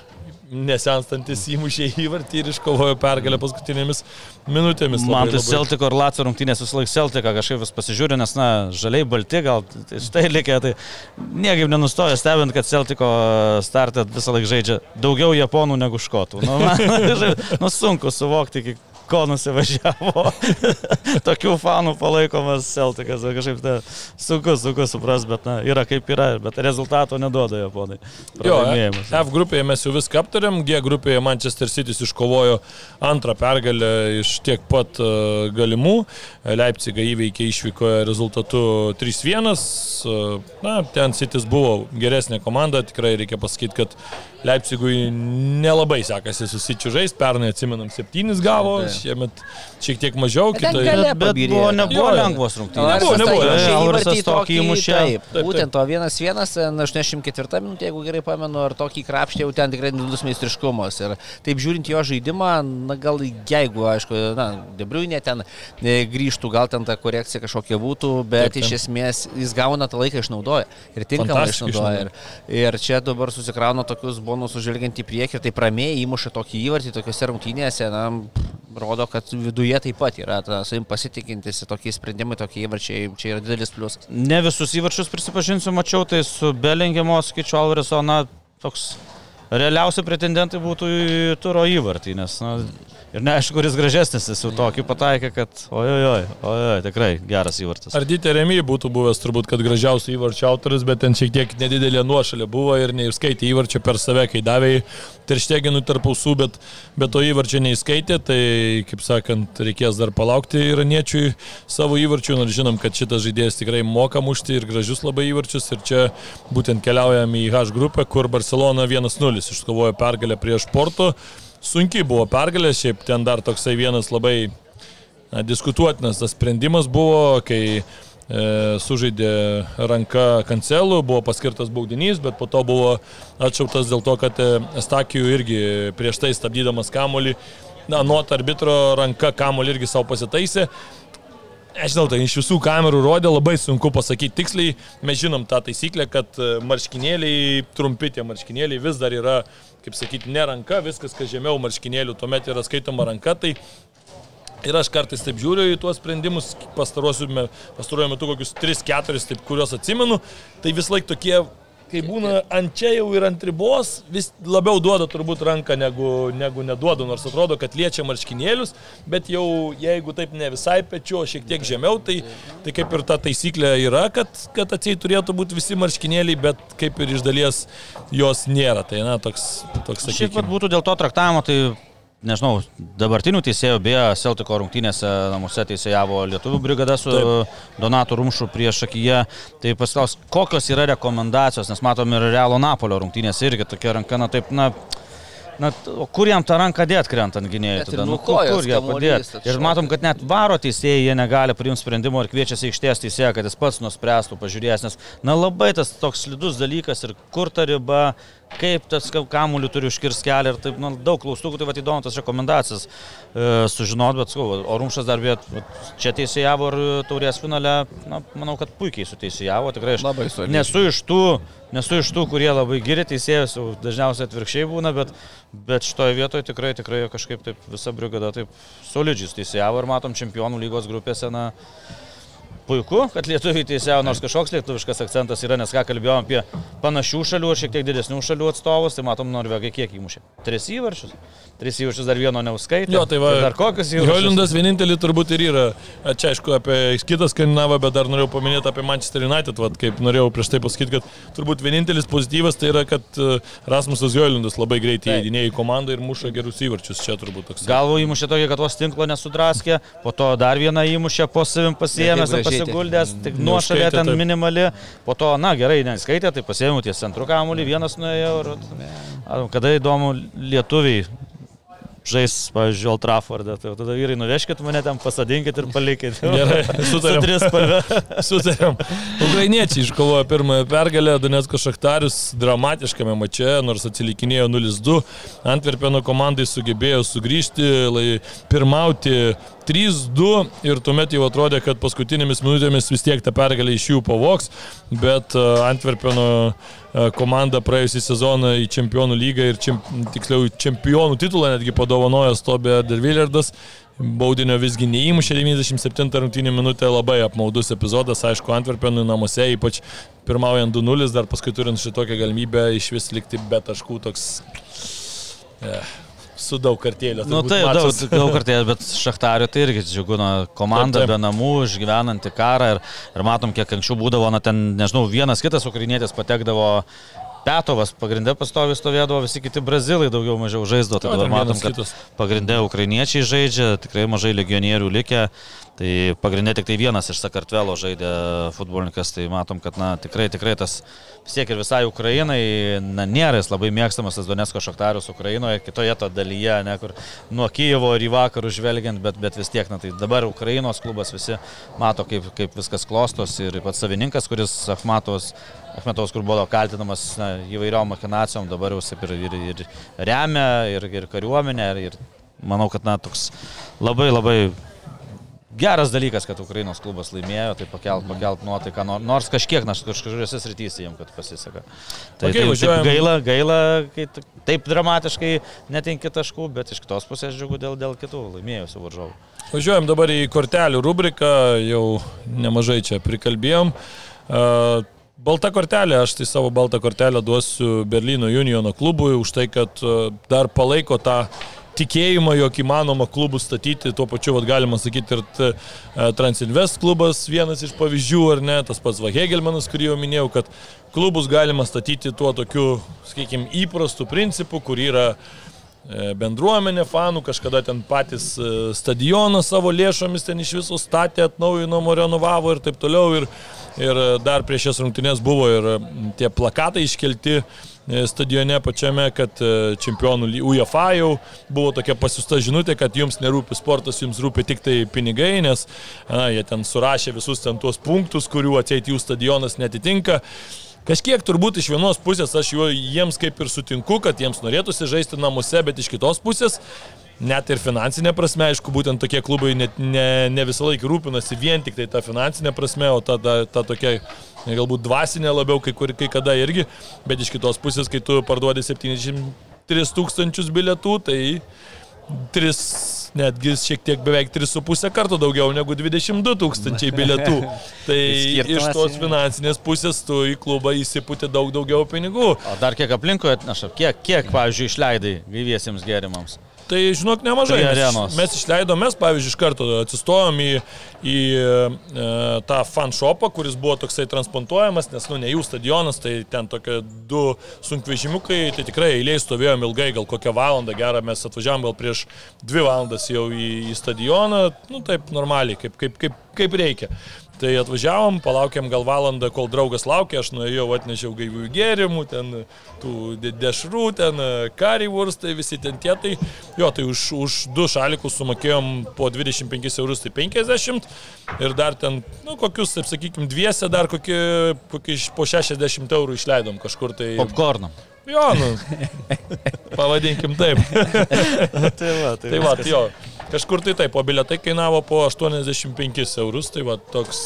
nesenstantis įmušė įvartį ir iškovojo pergalę paskutinėmis minutėmis. Man Labai, tai labai- Celtico ir Lacio rungtynės visą laiką Celtico kažkaip vis pasižiūri, nes, na, žaliai balti gal, tai štai likę, tai niekaip nenustoja stebint, kad Celtico startą visą laiką žaidžia daugiau japonų negu škotų. Nu, man, nu sunku suvokti, iki ko nusivažiavo. Tokių fanų palaikomas Celticas, kažkaip tai sunku, sunku supras, bet na, yra kaip yra, bet rezultato neduoda japonai. Jo. F grupėje mes jau viską aptarėm, G grupėje Manchester City iškovojo antrą pergalę iš tiek pat e, galimų. Leipzigą įveikė išvykoje rezultatu 3-1. E, Na, ten City buvo geresnė komanda, tikrai reikia pasakyti, kad Leipzigui nelabai sekasi susičiužais, pernai atsimenam 7 gavo. Šiemet šiek tiek mažiau, gale- Bet, bet buvo, nebuvo Jo, lengvos rungtynės. Nebuvo, nebuvo. įvartį tokį įmušė. Taip, būtent to 1-1, ten 84 minutė, jeigu gerai pamenu, ar tokį krapštį jau ten tikrai didus meistriškumas. Ir taip žiūrint jo žaidimą, na gal jeigu, aišku, na, Debriuinė ten e, grįžtų, gal ten ta korekcija kažkokia būtų, bet Taip, taip. iš esmės jis gauna tą laiką išnaudoja. Ir tinkamai išnaudoja. Ir, ir čia dabar susikrauna tokius bonusus žvelgiant į priekį ir taip ramiai įmuša tokį įvartį tokiuose rungtynėse, na, rodo, kad viduje taip pat yra ta, savim pasitikintis, tokie sprendimai, tokie įvarčiai, čia yra didelis pliusas. Ne visus įvarčius prisipažinsiu, mačiau, tai su Belingemo, skaičiu Alvareso, na, toks realiausi pretendentai būtų į turo įvartį, nes, na, ir neaišku, kuris gražesnis jis jau tokį pataikė, kad, ojojoj, ojoj, tikrai geras įvartis. Ar Dite Remy būtų buvęs turbūt, kad gražiausių įvarčių autoris, bet ten šiek tiek nedidelė nuošalė buvo ir neišskaitė įvarčio per save, kai davė teršteginų tarp ausų, bet, bet to įvarčio neįskaitė, tai, kaip sakant, reikės dar palaukti iraniečiui savo įvarčių, nors žinom, kad šitas žaidėjas tikrai moka mušti ir gražius labai įvarčius ir čia būtent keliaujam į H grupę, kur Barcelona 1-0 iškovojo pergalę prieš Porto. Sunkiai buvo pergalė, šiaip ten dar toksai vienas labai na, diskutuotinas tas sprendimas buvo, kai e, sužaidė ranka kancelų, buvo paskirtas baudinys, bet po to buvo atšauktas dėl to, kad e, Estakijų irgi prieš tai stabdydamas kamolį, na, nuot arbitro ranka kamolį irgi savo pasitaisė. Nežinau, tai iš visų kamerų rodė, labai sunku pasakyti tiksliai. Mes žinom tą taisyklę, kad e, marškinėliai, trumpi tie marškinėliai vis dar yra, kaip sakyti, ne ranka, viskas, kas žemiau marškinėlių, tuomet yra skaitoma ranka. Tai Ir aš kartais taip žiūriu į tuos sprendimus, pastaruoju me- pastaruoju metu kokius 3-4, taip, kuriuos atsimenu, tai vis laik tokie, kai būna ant čia jau ir ant ribos, vis labiau duoda turbūt ranką negu, negu neduoda, nors atrodo, kad liečia marškinėlius, bet jau jeigu taip ne visai pečiu, o šiek tiek žemiau, tai, tai kaip ir ta taisyklė yra, kad, kad atsiai turėtų būti visi marškinėliai, bet kaip ir iš dalies jos nėra. Tai na, toks, toks Šiaip pat būtų dėl to traktavimo, tai nežinau, dabartinių teisėjų, beje, Celtico rungtynėse namuose teisėjavo Lietuvų brigada su Taip. Donatu Rumšu prieš akiją. Tai pasiklaus, kokios yra rekomendacijos, nes matom ir Realo Napolio rungtynėse irgi tokia ranka, na taip, na... Na, o kur jam tą ranką dėt krentant gynėjai? Tada? Nu, kur, kur ją kamuolys padėt? Ir matom, kad net varo teisėjai jie negali priimti sprendimo ir kviečiasi aikštės teisėją, kad jis pats nuspręstų, pažiūrės, nes, na, labai tas toks slidus dalykas ir kur ta riba, kaip tas ka- kamuolį turi užkirsti kelią ir taip, na, daug klaustukų, tai va įdomu tas rekomendacijas e, sužinot, bet, sakau, o Rumšas dar viet, čia teisėjavo ir taurės finale, na, manau, kad puikiai suteisėjavo, tikrai aš Labai solidžiai. nesu iš tų, nesu iš tų, kurie labai giri teisėjus, dažniausiai atvirkščiai būna, bet, bet šitoje vietoje tikrai, tikrai kažkaip taip visa brigada taip solidžiai teisėjavo ir matom čempionų lygos grupėse, na, puiku, kad lietuviai teisėjo, nors kažkoks lietuviškas akcentas yra, nes ką kalbėjom apie panašių šalių ir šiek tiek didesnių šalių atstovus, tai matom, norvegai kiek įmušė. Tris įvarčius. Tris įvarčius dar vieno neuskaitė. Jo, tai va. Ir dar kokius įvarčius. Jolindas vienintelį turbūt ir yra. A, Čia aišku apie kitą skandinavą, bet dar norėjau paminėti apie Manchester United, vat, kaip norėjau prieš tai pasakyti, kad turbūt vienintelis pozityvas tai yra, kad e, Rasmusas Jolindas labai greitai Taip. įdinėjo į komandą ir muša gerus įvarčius. Čia turbūt toks. Galvo įmušė tokį, kad vos tinklo nesudraskė, po to dar vieną įmušė po savim gražiai, pasiguldęs, tik nuošalė ten minimali, po to, na gerai, neskaitė, tai pasiėmiau ties centrų kamuolį, vienas nuėjo ir A, kada įdomu, lietuviai žais, pavyzdžiui, Altrafordą, tai tada vyrai nuveškit mane ten, pasodinkit ir palikit. Gerai, sutarėm. Su trispalve. Sutarėm. Ukrainiečiai iškovojo pirmąją pergalę, Donetsko Šachtarius dramatiškame mače, nors atsilikinėjo 0-2. Antverpeno komandai sugebėjo sugrįžti, lai, pirmauti 3-2 ir tuomet jau atrodė, kad paskutinėmis minutėmis vis tiek tą pergalę iš jų pavoks, bet e, Antverpeno e, komanda praėjusią sezoną į čempionų lygą ir čemp, tiksliau čempionų titulą netgi padovanojo Stobė Dervillardas. Baudinio visgi neįmušė 97 rungtynį minutę, labai apmaudus epizodas, aišku, Antverpenui namuose, ypač pirmaujant 2-0, dar paskui turint šitokią galimybę iš vis likti be taškų toks... Eh, su daug kartėlio. Nu turbūt tai daug, daug kartės, bet Šachtario tai irgi džiugino komanda Taip, taip. be namų, išgyvenanti karą ir, ir matom, kiek anksčiau būdavo, na ten, nežinau, vienas kitas ukrainietis patekdavo. Petovas pagrindė pastovi stovėdavo, visi kiti brazilai daugiau mažiau žaisdavo, tai dabar matom, kad pagrindė ukrainiečiai žaidžia, tikrai mažai legionierių likę, tai pagrindė tik tai vienas iš Sakartvelo žaidė futbolininkas, tai matom, kad na, tikrai, tikrai tas vis tiek ir visai Ukrainai, na, nėra jis labai mėgstamas tas Donetsko šaktarius Ukrainoje, kitoje to dalyje, ne, kur nuo Kyjevo ir į vakarų žvelgiant, bet, bet vis tiek, na, tai dabar Ukrainos klubas visi mato, kaip, kaip viskas klostos ir pats savininkas, kuris Ahmatovas Ahmetovas, kur buvo kaltinamas na, įvairiom machinacijom, dabar jau ir, ir, ir remia, ir, ir kariuomenę, ir, ir manau, kad na, toks labai labai geras dalykas, kad Ukrainos klubas laimėjo, tai pakelt, pakelt nuotaiką, nor- nors kažkiek, nors kažkuriuose srityse jiems, kad pasiseka. Tai, Okei, tai važiuojam. taip gaila, gaila, kai taip dramatiškai netinki taškų, bet iš kitos pusės džiugu dėl, dėl kitų laimėjusių varžovų. Važiuojam dabar į kortelių rubriką, jau nemažai čia prikalbėjom. E, Balta kortelė, aš tai savo baltą kortelę duosiu Berlyno Uniono klubui už tai, kad e, dar palaiko tą tikėjimą, jog įmanoma klubų statyti, tuo pačiu, vat, galima sakyti, ir e, Transinvest klubas vienas iš pavyzdžių, ar ne, tas pats Vahegelmanas, kurį jau minėjau, kad klubus galima statyti tuo tokiu, sakykime, įprastu principu, kur yra e, bendruomenė fanų, kažkada ten patys e, stadioną savo lėšomis ten iš viso statė, atnaujino, renovavo ir taip toliau. Ir, ir e, dar prieš šias rungtynės buvo ir e, tie plakatai iškelti e, stadione pačiame, kad e, čempionų UEFA jau buvo tokia pasiusta žinutė, kad jums nerūpi sportas, jums rūpi tik tai pinigai, nes na, jie ten surašė visus ten tuos punktus, kurių atseit jų stadionas netitinka. Kažkiek turbūt iš vienos pusės aš juo, jiems kaip ir sutinku, kad jiems norėtųsi žaisti namuose, bet iš kitos pusės, net ir finansinė prasme, aišku, būtent tokie klubai net ne, ne visą laiką rūpinasi vien tik tai tą finansinę prasme, o ta, ta, ta tokia galbūt dvasinė labiau kai, kur, kai kada irgi, bet iš kitos pusės, kai tu parduodi 73 tūkstančius bilietų, tai 3, netgi šiek tiek beveik 3,5 kartų daugiau negu 22 tūkstančiai bilietų. Tai Skirtumas iš tos finansinės pusės tu į klubą įsipūti daug daugiau pinigų. O dar kiek aplinkoje atneša, kiek, kiek pavyzdžiui, išleidai gyviesiems gėrimams? Tai žinok, nemažai. Mes, mes išleidom, mes pavyzdžiui iš karto atsistojom į, į e, tą fan shopą, kuris buvo toksai transplantuojamas, nes, nu, ne jų stadionas, tai ten tokie du sunkvežimiukai, tai tikrai eiliai stovėjom ilgai, gal kokią valandą gerą, mes atvažiavom gal prieš dvi valandas jau į, į stadioną, nu, taip normaliai, kaip, kaip, kaip, kaip reikia. Tai atvažiavom, palaukėm gal valandą, kol draugas laukė, aš nuėjau, atnešiau gaivių gėrimų, ten tų de- dešrų, ten karivūrstai, visi ten tie. Tai, jo, tai už, už du šalikus sumokėjom po 25 eurus, tai 50 ir dar ten, nu, kokius, taip sakykime, dviese dar kokį, kokį po 60 eurų išleidom kažkur tai. Popkorną. Jo, nu, pavadinkim taip. tai va, Tai va, jo, kažkur tai taip, o biletai kainavo po 85 eurus, tai va toks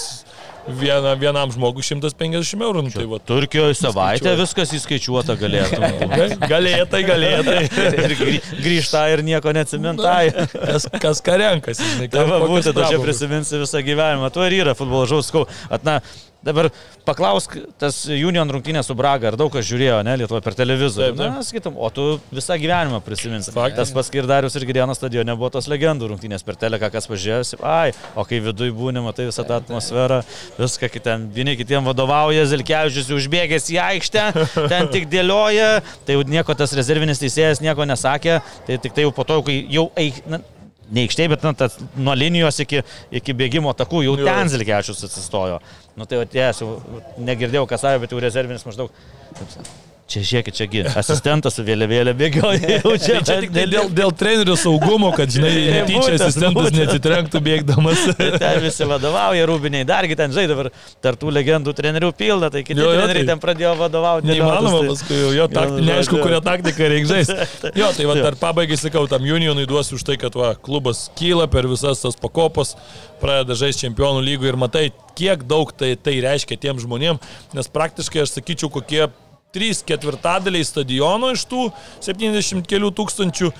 viena, vienam žmogui 150 eurų. Nu, tai va, Turkijoje savaitę Skaičiuoju. viskas įskaičiuota galėtų. galėtai, galėtai. ir grį- grįžta ir nieko neatsimintai. Kas, kas ką renkasi, Tai va, būtent, čia pramogas. prisiminsiu visą gyvenimą. Tuo ir yra futbolo žaus, sakau, atna. Dabar paklausk, tas Union rungtynė su Braga, ar daug kas žiūrėjo, ne, Lietuvoje per televizorių. Taip, taip. Na, sakytum, o tu visą gyvenimą prisiminsi. Faktas. Tas pats ir Darius ir Girėnas stadione buvo tos legendų rungtynės per teleką, kas pažiūrėjosi, ai, o kai viduje būni, matai visą tą atmosferą, viską, kai ten vieni kitiem vadovauja, Zilkevičius užbėgęs į aikštę, ten tik dėlioja, tai jau nieko tas rezervinis teisėjas nieko nesakė, tai tik tai jau po to, kai jau eik, na, ne aikštėje, bet na, tas, nuo linijos iki, iki bėgimo takų jau Jo. ten Zilkevičius atsistojo. Nu tai jau negirdėjau, kas sakė, bet jau rezervinis maždaug. taip Čia žiūrėkit, čiagi asistentas su vėliavėlė bėgioja. Čia, Tai čia tik tai dėl, dėl trenerių saugumo, kad, žinai, netyčia asistentas būtent. neatsitrenktų bėgdamas. Ten visi vadovauja, rūbiniai dargi ten žaidė, dabar tartų legendų trenerių pilna, tai kiti Jo, jo, treneriai tai- ten pradėjo vadovauti. Neįmanoma dėliotis, paskui jau jo tak, Jo, neaišku, kurią taktiką reikia žaisti. Jo, tai va dar pabaigai sakau, tam Unionui duosiu už tai, kad va, klubas kyla per visas tas pakopos, pradeda žaisti čempionų lygų ir matai, kiek daug tai, tai reiškia tiem žmonėm, nes praktiškai aš sakyčiau, kokie 3 ketvirtadaliai stadiono iš tų 70 kelių tūkstančių.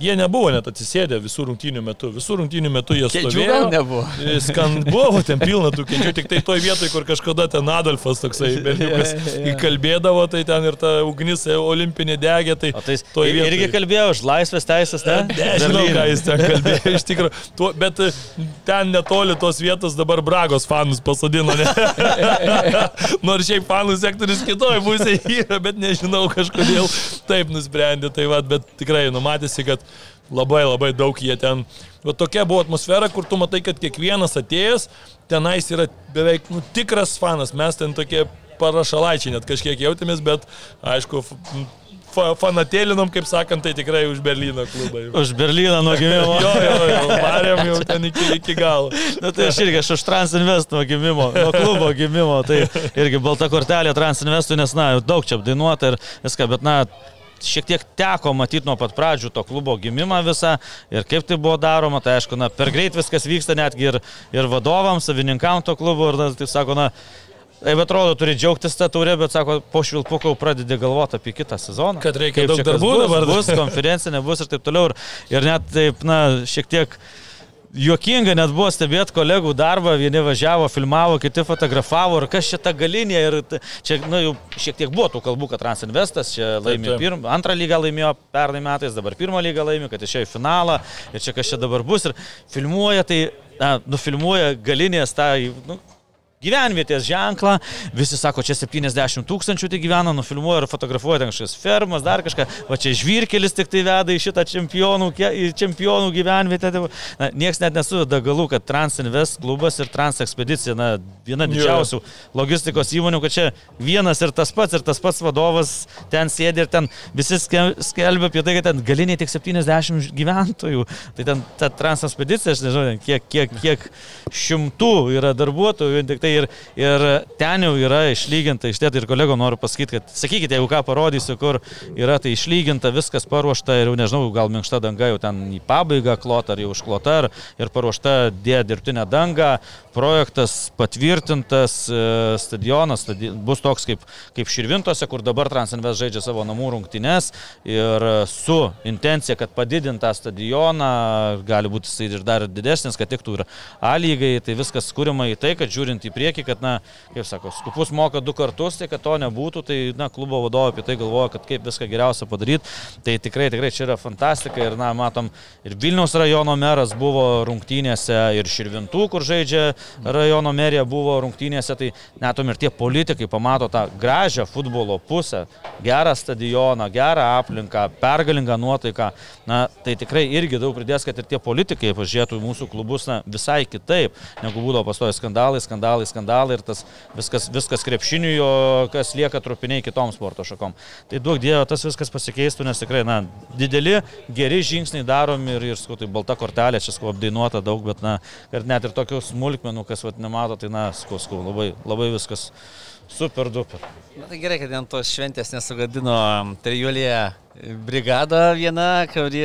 Jie nebuvo net atsisėdę visų rungtynių metu. Visų rungtynių metu jie Kėdžių stovėjo. gal nebuvo? Skan buvo, ten pilna tų kėdžių, tik tai toj vietoj, kur kažkada ten Adolfas toksai berniukas įkalbėdavo, tai ten ir ta ugnis olimpinė degė, tai O tai jis toj vietoj. irgi kalbėjo už laisvės teisės, ne? Nežinau, ką jis ten kalbėjo, iš tikrųjų. Bet e, ten netoli tos vietos dabar Bragos fanus pasodino. Ne? Nors šiaip fanų sektorius kitoje pusėje yra, bet nežinau, kažkodėl taip nusprendė. Tai va, bet tikrai numatėsi, kad labai labai daug jie ten. Va tokia buvo atmosfera, kur tu matai, kad kiekvienas atėjęs tenais yra beveik nu, tikras fanas. Mes ten tokie parašalaičiai net kažkiek jautėmės, bet aišku, fa fanatėlinom, kaip sakant, tai tikrai už Berlyno klubą. jau. Už Berlyną nuo gimimo. Jo, jo, jo, varėm jau ten iki, iki galo. Na tai aš irgi, aš už Transinvest nuo gimimo, nuo klubo gimimo, tai irgi balta kortelė Transinvestui, nes, na, daug čia apdainuota ir viską, bet, na, šiek tiek teko matyti nuo pat pradžių to klubo gimimą visą ir kaip tai buvo daroma, tai aišku, na, per greit viskas vyksta netgi ir, ir vadovams, savininkam to klubo ir, na, tai sako, na, Taip atrodo, turi džiaugtis tą turę, bet sako, po švilpukų pradedi galvoti apie kitą sezoną. Kad reikia Kaip daug darbų bus, dabar. Bus konferencija, nebus ir taip toliau. Ir, ir net taip, na, šiek tiek Juokinga net buvo stebėti kolegų darbą, vieni važiavo, filmavo, kiti fotografavo ir kas čia ta galinė. Ir čia, na, jau šiek tiek buvo tų kalbų, kad Transinvestas čia laimėjo pirmą, antrą lygą laimėjo pernai metais, dabar pirmą lygą laimėjo, kad išėjo į finalą ir čia kas čia dabar bus. Ir filmuoja, tai, na, nufilmuoja galinės tą, nu, gyvenvietės ženklą, visi sako, čia 70 tūkstančių tai gyvena, nufilmuoja ir fotografuoja ten kažkokias fermas, dar kažką, va čia žvirkelis tik tai veda į šitą čempionų, į čempionų gyvenvietę. Tai, Na, nieks net nesuveda galų, kad Transinvest klubas ir Transekspedicija, na, viena didžiausių logistikos įmonių, kad čia vienas ir tas pats, ir tas pats vadovas ten sėdi ir ten visi ske- skelbia apie tai, kad ten galiniai tik 70 gyventojų. Tai ten ta Transekspedicija, aš nežinau, kiek, kiek, kiek šimtų yra darbuotojų, vien tik tai ir, ir ten jau yra išlyginta, iš tiek ir kolego noriu pasakyti, kad sakykite, jeigu ką parodysiu, kur yra tai išlyginta, viskas paruošta ir jau nežinau, gal minkšta danga jau ten į pabaigą klota ar jau užklota ir, ir paruošta dėja dirbtinė danga, projektas patvirtintas, e, stadionas stadi bus toks kaip, kaip Širvintose, kur dabar Transinvest žaidžia savo namų rungtynes ir su intencija, kad padidintą stadioną, gali būti jisai ir dar didesnis, kad tiktų ir A lygai, tai viskas skūrima į tai, kad žiūrint į priekį, kad, na, kaip sako, skupus moka du kartus, tai kad to nebūtų, tai, na, klubo vadovai apie tai galvoja, kad kaip viską geriausia padaryti. Tai tikrai, tikrai čia yra fantastika ir, na, matom, ir Vilniaus rajono meras buvo rungtynėse, ir Širvintų, kur žaidžia rajono merija, buvo rungtynėse, tai netom ir tie politikai pamato tą gražią futbolo pusę, gerą stadioną, gerą aplinką, pergalingą nuotaiką. Na, tai tikrai irgi daug pridės, kad ir tie politikai pažiūrėtų į mūsų klubus na, visai kitaip, negu būdavo pastoja skandalai, skandalai, skandalai ir tas viskas, viskas krepšiniui, o kas lieka trupiniai kitom sporto šakom. Tai duok Dievo, tas viskas pasikeistų, nes tikrai, na, dideli, geri žingsniai daromi ir, ir, skau, tai balta kortelė, čia, skau, apdainuota daug, bet, na, ir net ir tokių smulkmenų, kas, vad, nemato, tai, na, skau, skau, labai, labai viskas super duper. Na tai gerai, kad ant tos šventės nesugadino trijulėje brigada viena, kuri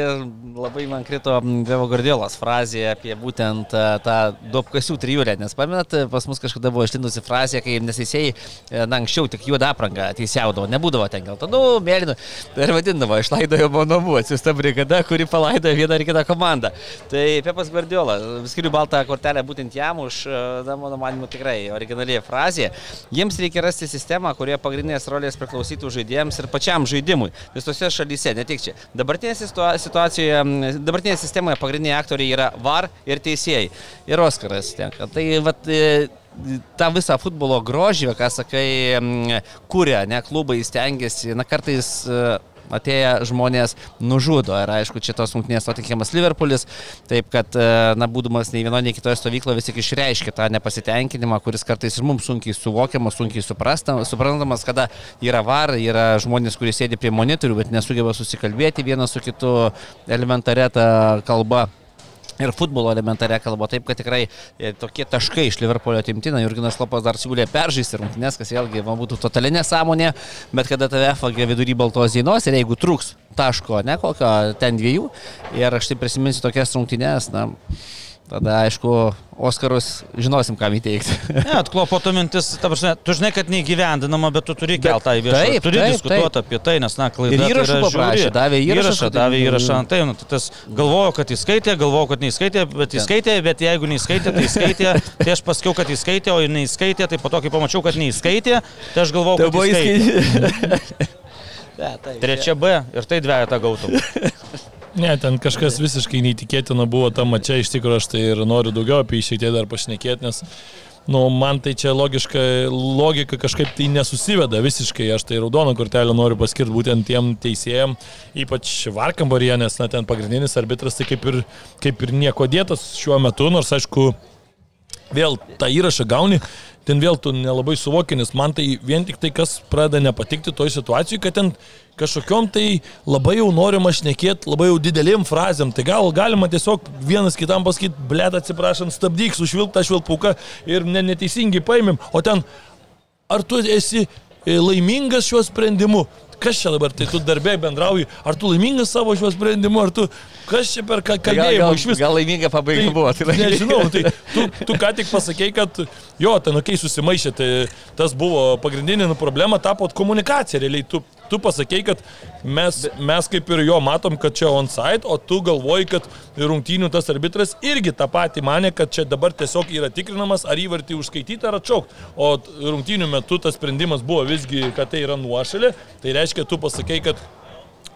labai man krito Dievo Gardėlos frazė apie būtent e, tą duopkasių trijulę. Nes pamenat, pas mus kažkada buvo išlindusi frazė, kai neseisėjai, na anksčiau tik juodą aprangą teisėjaudavo, nebūdavo ten geltonų, mėlynų. Tai ir vadindavo, išlaidojo monomų, atsiusta brigada, kuri palaidojo vieną ar kitą komandą. Tai Pepas Gardėla, skiriu baltą kortelę būtent jam už, e, na, mano manimu, tikrai originaliai frazė. Jiems reikia rasti sistemą, kurioje pagrindinės rolės priklausytų žaidėjams ir pačiam žaidimui. Visose šalyse, ne tik čia. Dabartinėje situacijoje, dabartinėje sistemoje pagrindiniai aktoriai yra VAR ir teisėjai. Ir Oskaras tenka. Tai vat, e, tą visą futbolo grožį, ką sakai, kūrė, ne klubai stengiasi, na kartais e, atėję žmonės nužudo. Ir aišku, čia tos rungtynės Tottenhamas Liverpoolis, taip kad, e, na, būdamas nei vienoje, nei kitoje stovykloje vis tik išreiškia tą nepasitenkinimą, kuris kartais ir mums sunkiai suvokiamas, sunkiai suprantamas, kada yra var, yra žmonės, kurie sėdi prie monitorių, bet nesugeba susikalbėti vienas su kitu elementaretą kalbą ir futbolo elementarė kalba. Taip, kad tikrai e, tokie taškai iš Liverpoolio atimtina, Jurginas Lopas dar siūlė peržaisti rungtynės, kas vėlgi man būtų totalė nesąmonė, bet kada tave fagė vidury baltos dienos ir jeigu truks taško, ne kokio ten dviejų, ir aš tai prisiminsiu tokias rungtynės, na, Tada, aišku, Oskarus žinosim, kam įteikti. ne, atklopo to mintis, ta prasme, tu žinai, kad neįgyvendinama, bet tu turi keltą į viešą. Taip, turi taip, diskutuoti taip. apie tai, nes, na, klaida. Ir įrašą tai paprašė, davė įrašą, įrašą. Davė įrašą ant tai, nu, tai tas galvojo, kad įskaitė, galvojo, kad neįskaitė, bet įskaitė, bet jeigu neįskaitė, tai įskaitė. Tai aš pasakiau, kad įskaitė, o neįskaitė, tai po to, kai pamačiau, kad neįskaitė, tai aš galvojau, kad įskaitė. Trečia B ir tai dviejata gautum. Ne, ten kažkas visiškai neįtikėtina buvo tam mačia, iš tikrųjų aš tai ir noriu daugiau apie jį šiek tiek dar pašnekėti, nes nu, man tai čia logiška, logika kažkaip tai nesusiveda visiškai, aš tai raudoną kortelę noriu paskirti būtent tiem teisėjam, ypač Varkambaryje, nes na, ten pagrindinis arbitras tai kaip ir, kaip ir nieko dėtas šiuo metu, nors aišku, vėl tą įrašą gauni, ten vėl tu nelabai suvoki, nes man tai vien tik tai, kas pradeda nepatikti toj situacijai, kad ten kažkokiom tai labai jau norima šnekėti, labai jau didelėm frazėm. Tai gal galima tiesiog vienas kitam pasakyti, blėt atsiprašant, stabdyk, sušvilptą švilpuką ir ne, neteisingai paėmėm. O ten, ar tu esi e, laimingas šiuo sprendimu? Kas čia dabar, tai tu darbė bendrauji, ar tu laimingas savo šiuo sprendimu, ar tu, kas čia per ka- Tai gal, iš vis? gal laiminga pabaiga buvo. Tai laiminga. Nežinau, tai tu, tu ką tik pasakėjai, kad jo, ten, okei, okay, susimaišė, tai tas buvo pagrindinė nu, problema, tapo komunikacija, realiai tu, tu pasakėjai, kad mes, mes kaip ir jo matom, kad čia on-site, o tu galvoji, kad rungtynių tas arbitras irgi tą patį mane, kad čia dabar tiesiog yra tikrinamas, ar įvartį užskaityti ar atšaukti. O rungtynių metu tas sprendimas buvo visgi, kad tai yra nuošalė, tai reiškia, tu pasakėjai, kad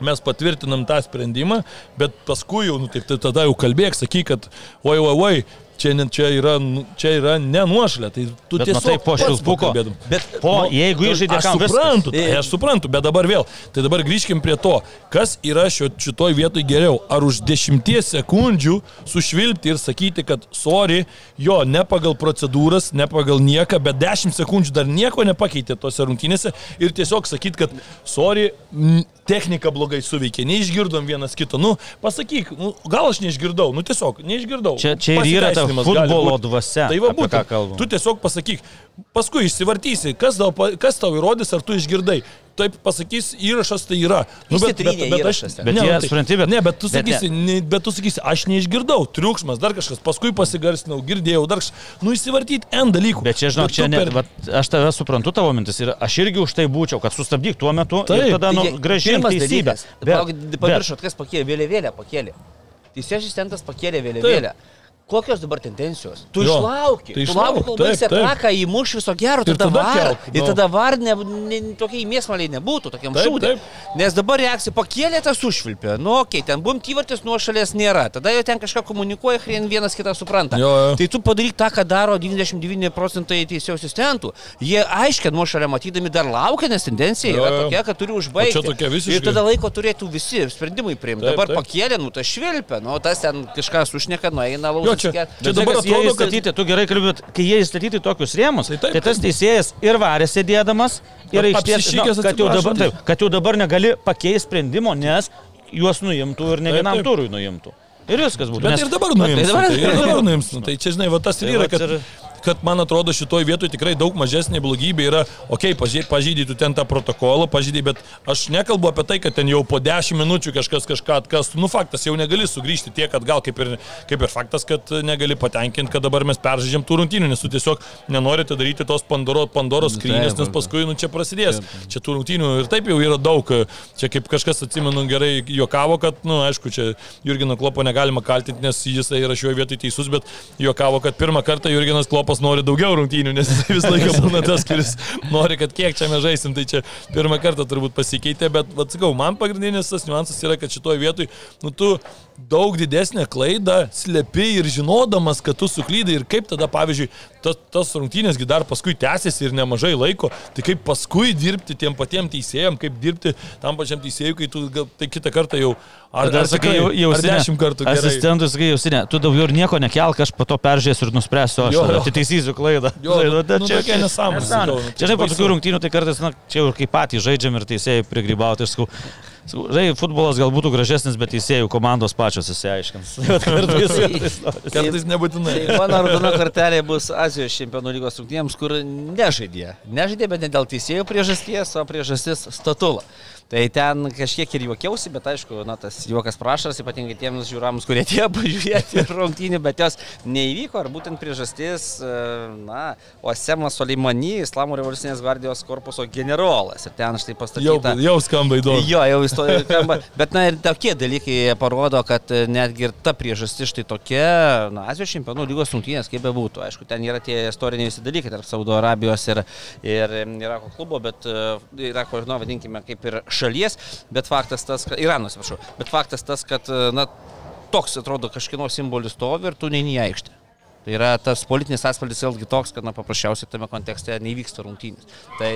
mes patvirtinam tą sprendimą, bet paskui jau, nu, tai tada jau kalbėk, sakyk, kad oi, oi, oi, čia, čia, yra, nu, čia yra ne nuošalė, tai tu Bet tiesiog matai, po pakalbėtum. Bet po, jeigu įžaidė Aš kam viskas. suprantu, tai aš suprantu, bet dabar vėl. Tai dabar grįžkim prie to, kas yra šio, šitoj vietoj geriau. Ar už dešimties sekundžių sušvilpti ir sakyti, kad sorry, jo, ne pagal procedūras, ne pagal nieką, bet dešimt sekundžių dar nieko nepakeitė tose rungtynėse ir tiesiog sakyti, kad sorry, m, technika blogai suveikė, neišgirdom vienas kito. Nu, pasakyk, nu, gal aš neišgirdau, nu tiesiog neišgirdau. Čia- čia ir yra ta futbolo dvasia, Tai va būtent, tu tiesiog pasakyk, paskui išsivartysi, kas tau, kas tau įrodys, ar tu išgirdai. Taip pasakys, įrašas tai yra. Išsitrynė įrašas ten. Bet ne, jie, nu tai- supranti, bet- Ne, bet tu bet sakysi, ne, bet tu sakysi, aš neišgirdau, triukšmas, dar kažkas, paskui pasigarsinau, girdėjau, dar kažkas. Nu, įsivartyti N dalykų. Bet čia, žinok, Bet čia ne, per- vat, aš tave suprantu tavo mintis ir aš irgi už tai būčiau, kad sustabdyk tuo metu Taip. ir tada nu, gražiai teisybę. Pamiršot, kas pakėlė, vėliavėlę pakėlė. Teisėjų asistentas pakėlė vėliavėlę. Kokios dabar tendencijos? Tu Jo, išlauki. tai tu išlauk, lauki, kol baigsi ataką, įmuš viso gero, tada, tada var. kelk, Ir nu. tada var, ne, ne, tokie įmėsmaliai nebūtų, tokiam taip. Nes dabar reakcija pakėlė tas užvilpė. Nu, okei, okay, ten bum tyvartis nuo šalies nėra. Tada jau ten kažką komunikuoja, hrien vienas kitą supranta. Jo, jo. Tai tu padaryk tą, ką daro 99 procentai teisėjų asistentų. Jie aiškiai nuo šalia matydami dar laukia, nes tendencija Jo, yra jo. tokia, kad turi užbaigti. Ir tada laiko turėtų visi sprendimai priimti. Dabar taip. pakėlė, nu tas švilpia, nu tas ten kažkas užneka, nueina Jo, laukas. Čia- Čia dabar atrodo, kad- įstatyti, tu gerai kalbėt, kai jie įstatyti tokius rėmus, Tai tai, taip, tai tas teisėjas ir varė sėdėdamas, ir aikštės, apsišykęs, kad, jau dabar, taip, kad jau dabar negali pakeisti sprendimo, nes juos nuimtų ir ne vienam turui nuimtų. Ir viskas būtų. Bet nes- ir dabar nuims. tai dabar- Tai dabar nuims. Nu, Tai čia, žinai, va tas ir Tai yra, kad, ir- kad man atrodo šitoj vietoj tikrai daug mažesnė blogybė yra, okei, okay, pažydai tu ten tą protokolą, pažydai, bet aš nekalbu apie tai, kad ten jau po 10 minučių kažkas kažką atkastų. Nu, faktas, jau negali sugrįžti tiek atgal, kaip ir, kaip ir faktas, kad negali patenkinti, kad dabar mes peržaidžiam tų rungtynių, nes tu tiesiog nenorite daryti tos Pandoro, Pandoros skrynės, nes paskui, nu, čia prasidės. Čia tų rungtynių ir taip jau yra daug. Čia kaip kažkas, atsimenu, gerai juokavo, kad, nu, aišku, čia Jurgino Klopo negalima kaltinti, nes jis yra šioje vietoje teisus, bet juokavo, kad pirmą kartą Jurginas Klopas nori daugiau rungtynių, nes jis visą laiką būna tas, kuris nori, kad kiek čia mes žaisim, tai čia pirmą kartą turbūt pasikeitė, bet, atsakau, man pagrindinis tas niuansas yra, kad šitoje vietoje, nu, tu daug didesnę klaidą slepi ir žinodamas, kad tu suklydai ir kaip tada, pavyzdžiui, tas, tas rungtynėsgi dar paskui tęsiasi ir nemažai laiko, tai kaip paskui dirbti tiem patiem teisėjam, kaip dirbti tam pačiam teisėjui, kai tu gal, tai kitą kartą jau ar, Dar ar, sakai, jau, jau dešimt kartų gerai. Asistentų sakai, jau sinė, tu daugiau ir nieko nekelk, aš po to peržiūrėsiu ir nuspręsiu, aš Jo, jo. atitaisysiu klaidą. Jo, Žinai, nu, tai nu, tokia nesąmonė, sakau, nu, tai Čia žinai, po tokių rungtynių tai kartais, na, čia jau kaip patys žaidžiam ir teisėjai prigrybauti, aš sakau, žinai, futbolas gal būtų gražesnis, bet teisėjų komandos pačios įsiaiškins. Tai kartais. Kartais nebūtinai. Tai mano raudona kortelė bus Azijos čempionų lygos rungtynėms, kur nežaidė. Nežaidė, bet ne dėl teisėjų priežasties, o priežastis statula. Tai ten kažkiek ir juokiausi, bet aišku, na, tas juokas prašas, ypatingai tiems žiūrams, kurie atėjo pažiūrėti rungtynių, bet jos neįvyko, ar būtent priežastis, e, na, Osemas Soleimani, Islamo revoliucinės gvardijos korpuso generolas. Ir ten štai Jau, pastatyta. jau skamba įdomu. Jo, jau istorija skamba. Bet na ir tokie dalykai parodo, kad e, netgi ir ta priežastis štai tokia, na, Azijos čempionų lygos rungtynės, kaip bebūtų. Aišku, ten yra tie istoriniai visi dalykai tarp Saudo Arabijos ir, ir e, Irako klubo, bet Irako, nu, vadinkime, kaip ir šalies, bet faktas tas, kad, Irano, atsiprašau, bet faktas tas, kad, e, na, toks atrodo kažkieno simbolis stovi ir tu neini į aikštę. Tai yra tas politinis atspalvis vėlgi toks, kad na, paprasčiausiai tame kontekste nevyksta rungtynės. Tai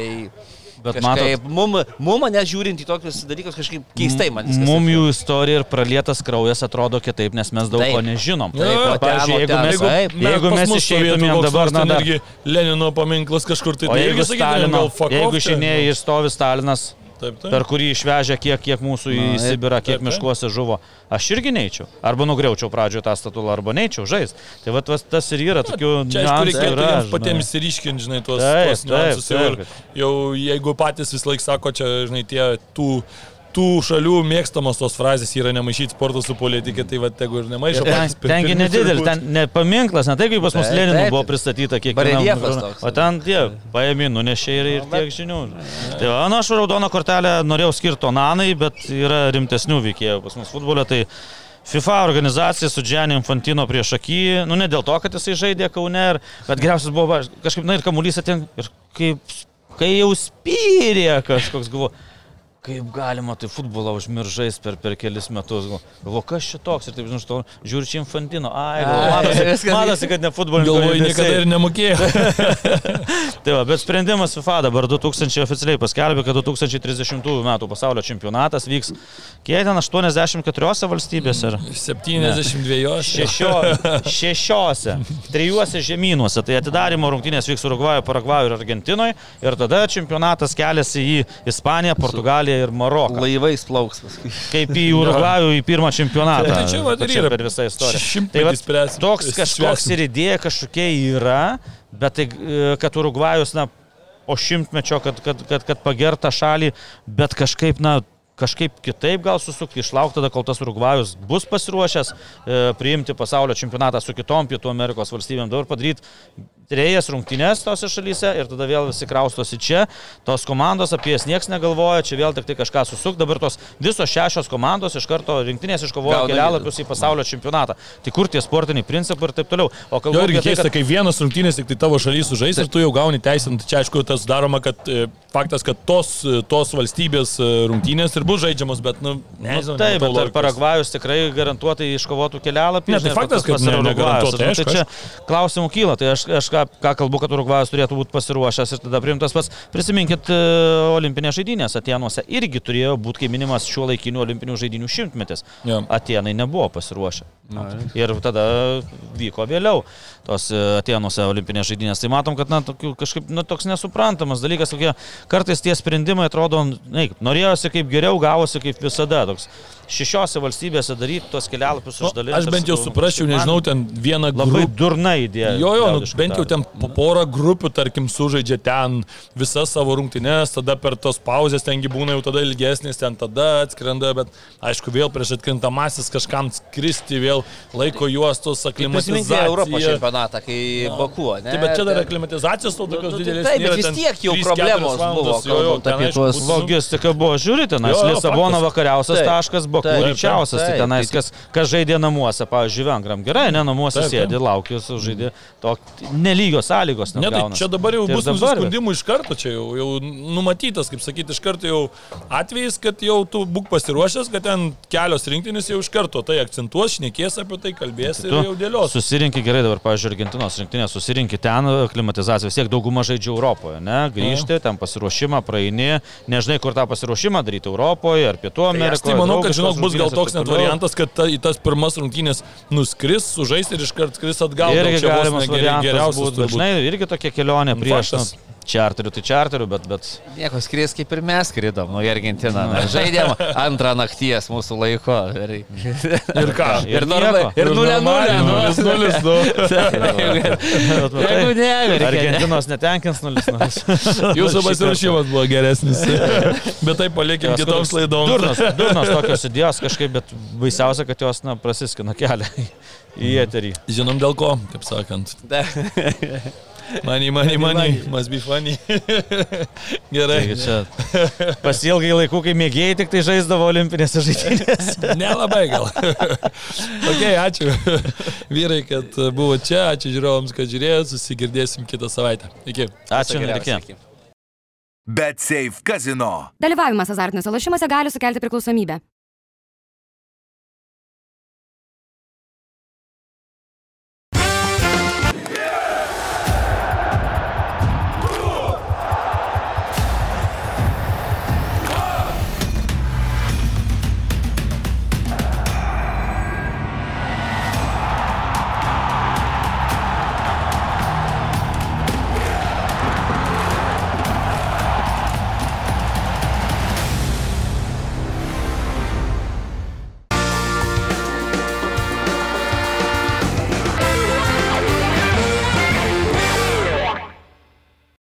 Bet kažkaip, mum, mum mane žiūrint į tokius dalykus kažkaip keistai man atrodo. jų istorija ir pralietas kraujas atrodo kitaip, nes mes daug Taip. ko nežinom. Jo, jo, Pavyzdžiui, ten, jeigu mes, taip. jeigu mes išeitumėm dabar, na, dar, irgi Lenino paminklas kažkur tai. o tai jeigu irgi sakytumėm, gal fuck jeigu žinai, nu. išstovi Stalinas, Taip, taip. per kurį išvežė kiek, kiek mūsų į Na, ir- Sibirą, kiek taip, taip. miškuose žuvo, aš irgi neičiau. Arba nugriaučiau pradžioje tą statulą, arba neičiau žais. Tai vat, vas, tas ir yra tokių... Čia aišku niuansų reikėtų yra, jiems patiems įsiryškinti, žinai, tuos, Taip, tuos niuansus. taip, Jau, taip. jau jeigu patys vis laik sako, čia, žinai, tie tų, tų šalių mėgstamos tos frazės yra nemaišyti sporto su politika, tai va, tegu ir nemaišo. Ten, patys, tengi nedidelis, ten ne paminklas, ne taip kaip pas mus Leninų buvo pristatyta kiek Bareljefas toks. O ten tie, paėmė, nunešė ir, ir tiek žinių. Tai va, na, aš raudoną kortelę norėjau skirti Onanai, bet yra rimtesnių veikėjų pas mus futbole. Tai FIFA organizacija su Dženiu Infantino prieš akį, nu ne dėl to, kad jisai žaidė Kaune, ir, bet geriausias buvo va, kažkaip, na ir kamuolys atink, ir kaip, kai jau spyrė kažkoks buvo. Kaip galima tai futbolą užmiržais per, per kelis metus. Galvoju, kas čia toks ir taip, žinau, što, žiūri čia infantino. Ai, matosi, matosi, kad ne futbolininkas. Galvoju, niekada ir nemokėjau. Tai va, bet sprendimas FIFA dabar 2000 oficialiai paskelbė, kad 2030 metų pasaulio čempionatas vyks kiek ten 84 valstybėse. Ar? 72. Šešio, šešiose, trijuose žemynuose. Tai atidarimo rungtynės vyks Urugvajoje, Paragvajoje ir Argentinoje. Ir tada čempionatas keliasi į Ispaniją, Portugaliją ir Maroką. Laivais plauks paskui. Kaip į Urugvajų į pirmą čempionatą. Tai čia va, Pačia yra. per visą istoriją. Tai va, toks kažkoks ir idėja kažkokia yra, bet tai, e, kad Urugvajus, na, po šimtmečio, kad, kad, kad, kad pagerta šalį, bet kažkaip, na, kažkaip kitaip gal susukti, išlaukti tada, kol tas Urugvajus bus pasiruošęs e, priimti pasaulio čempionatą su kitom Pietų Amerikos valstybėm, dabar padaryti trejas rungtynės tose šalyse ir tada vėl visi kraustosi čia. Tos komandos apie jas niekas negalvoja, čia vėl tik tai kažką susuk. Dabar tos visos šešios komandos iš karto rinktinės iškovojo kelialapius į pasaulio čempionatą. Tai kur tie sportiniai principai ir taip toliau. O Jo kalbu irgi apie tai, keista, kad kai vienas rungtynės tik tai tavo šalis sužais ir tu jau gauni teisę, nu, tai čia aišku tas daroma, kad e, faktas, kad tos, e, tos valstybės e, rungtynės ir bus žaidžiamos, bet, nu, nežinau. Taip, nematau bet ar. Paragvajus tikrai garantuotai iškovotų kelialapį? Ne, tai faktas, kad yra ne- Urugvajus. negarantuotai, Nu, Tai čia klausimų kyla, tai aš, aš ką, ką kalbu, kad Urugvajus turėtų būti pasiruošęs ir tada priimtas pats. Prisiminkit, e, olimpinės žaidynės Atenuose irgi turėjo būti kaip minimas šiuo laikiniu olimpinių žaidinių šimtmetis. Jo. Atenai nebuvo pasiruošę. Ir tada vyko vėliau tos e, Atenuose olimpinės žaidynės. Tai matom, kad na, tokių, kažkaip na, toks nesuprantamas dalykas, tokie kartais tie sprendimai atrodo, na, norėjosi kaip geriau, gavosi kaip visada. Toks šešiose valstybėse daryti tos kelialapius Nu, uždalinti. aš bent jau suprasčiau, nežinau, ten vieną Labai grupę. durna idėja. Jo, jo, nu, bent jau ten porą grupių, tarkim, sužaidžia ten visas savo rungtynes, tada per tos pauzės tengi būna jau tada ilgesnis, ten tada atskrenda, bet aišku, vėl prieš atkrintamasis kažkam skristi, vėl laiko juostos, Europos aklimatizacija. Čempionatą, kai Baku, ne? Taip, bet čia dar Ten- aklimatizacijos to tokios Nu, tai didelės. taip, bet vis tiek jau 3-4 problemos buvo, jo, jo, kalbant apie tuos- Logistika buvo, žiūri, tenais Lisabono vakariausias Taip. taškas, Baku Taip, ryčiausias, tai tenais tai- kas, kas žaidė namuose, pavyzdžiui, Vengram. Gerai, ne namuose sėdi, laukia, žaidė, to nelygios sąlygos. Ne, tai čia dabar jau Tai bus nusiskundimų iš karto, čia jau, jau numatytas, kaip sakyti, iš karto jau atvejis, kad jau tu būk pasiruošęs, kad ten kelios rinktinės jau iš karto tai akcentuos, šnekės apie tai, kalbės ir jau dėlios. Susirinkti gerai dabar, pavyzdžiui, Argentinos rinktinė, susirinkti ten klimatizaciją, vis tiek dauguma žaidžia Europoje, ne? Grįžti, ten pasiruošimą praeini, nežinai, kur tą pasiruošimą daryti Europoje ar Pietų Tai Amerikoje. aš tai manau, kad žinok, bus gal toks net variantas, kad ta, į tas pirmas rungtynės nuskris, sužais ir iškart skris atgal. Irgi galimas variantas būtų. Dažnai irgi tokia kelionė prieš faktas. Nu, čarterių, tai čarterių, bet, bet Nieko skries kaip ir mes skridom nuo į Argentiną. Na, žaidėm antrą nakties mūsų laiko. Ir, Ir ką? ir, norma, ir nulė nulė. nu. Nulis, nulis, nu. Jeigu Jeigu ne, Argentinos netenkins 0-0. Jūsų pasiruošimas buvo geresnis. Bet tai palikim kitoms laidoms. Durnas, durnas tokios idėjos kažkaip, bet baisiausia, kad jos na, prasiskina kelią į eterį. Žinom dėl ko, kaip sakant. Money, money, money, must be funny. Gerai. Taigi čia pasilgai laikų, kai mėgėjai tik tai žaisdavo olimpinėse žaidynėse. Nelabai gal. ok, ačiū vyrai, kad buvo čia, ačiū žiūrovams, kad žiūrėjot, susigirdėsim kitą savaitę. Iki. Ačiū, Nerikė. Bet Safe Casino. Dalyvavimas azartiniuose lošimuose gali sukelti priklausomybę.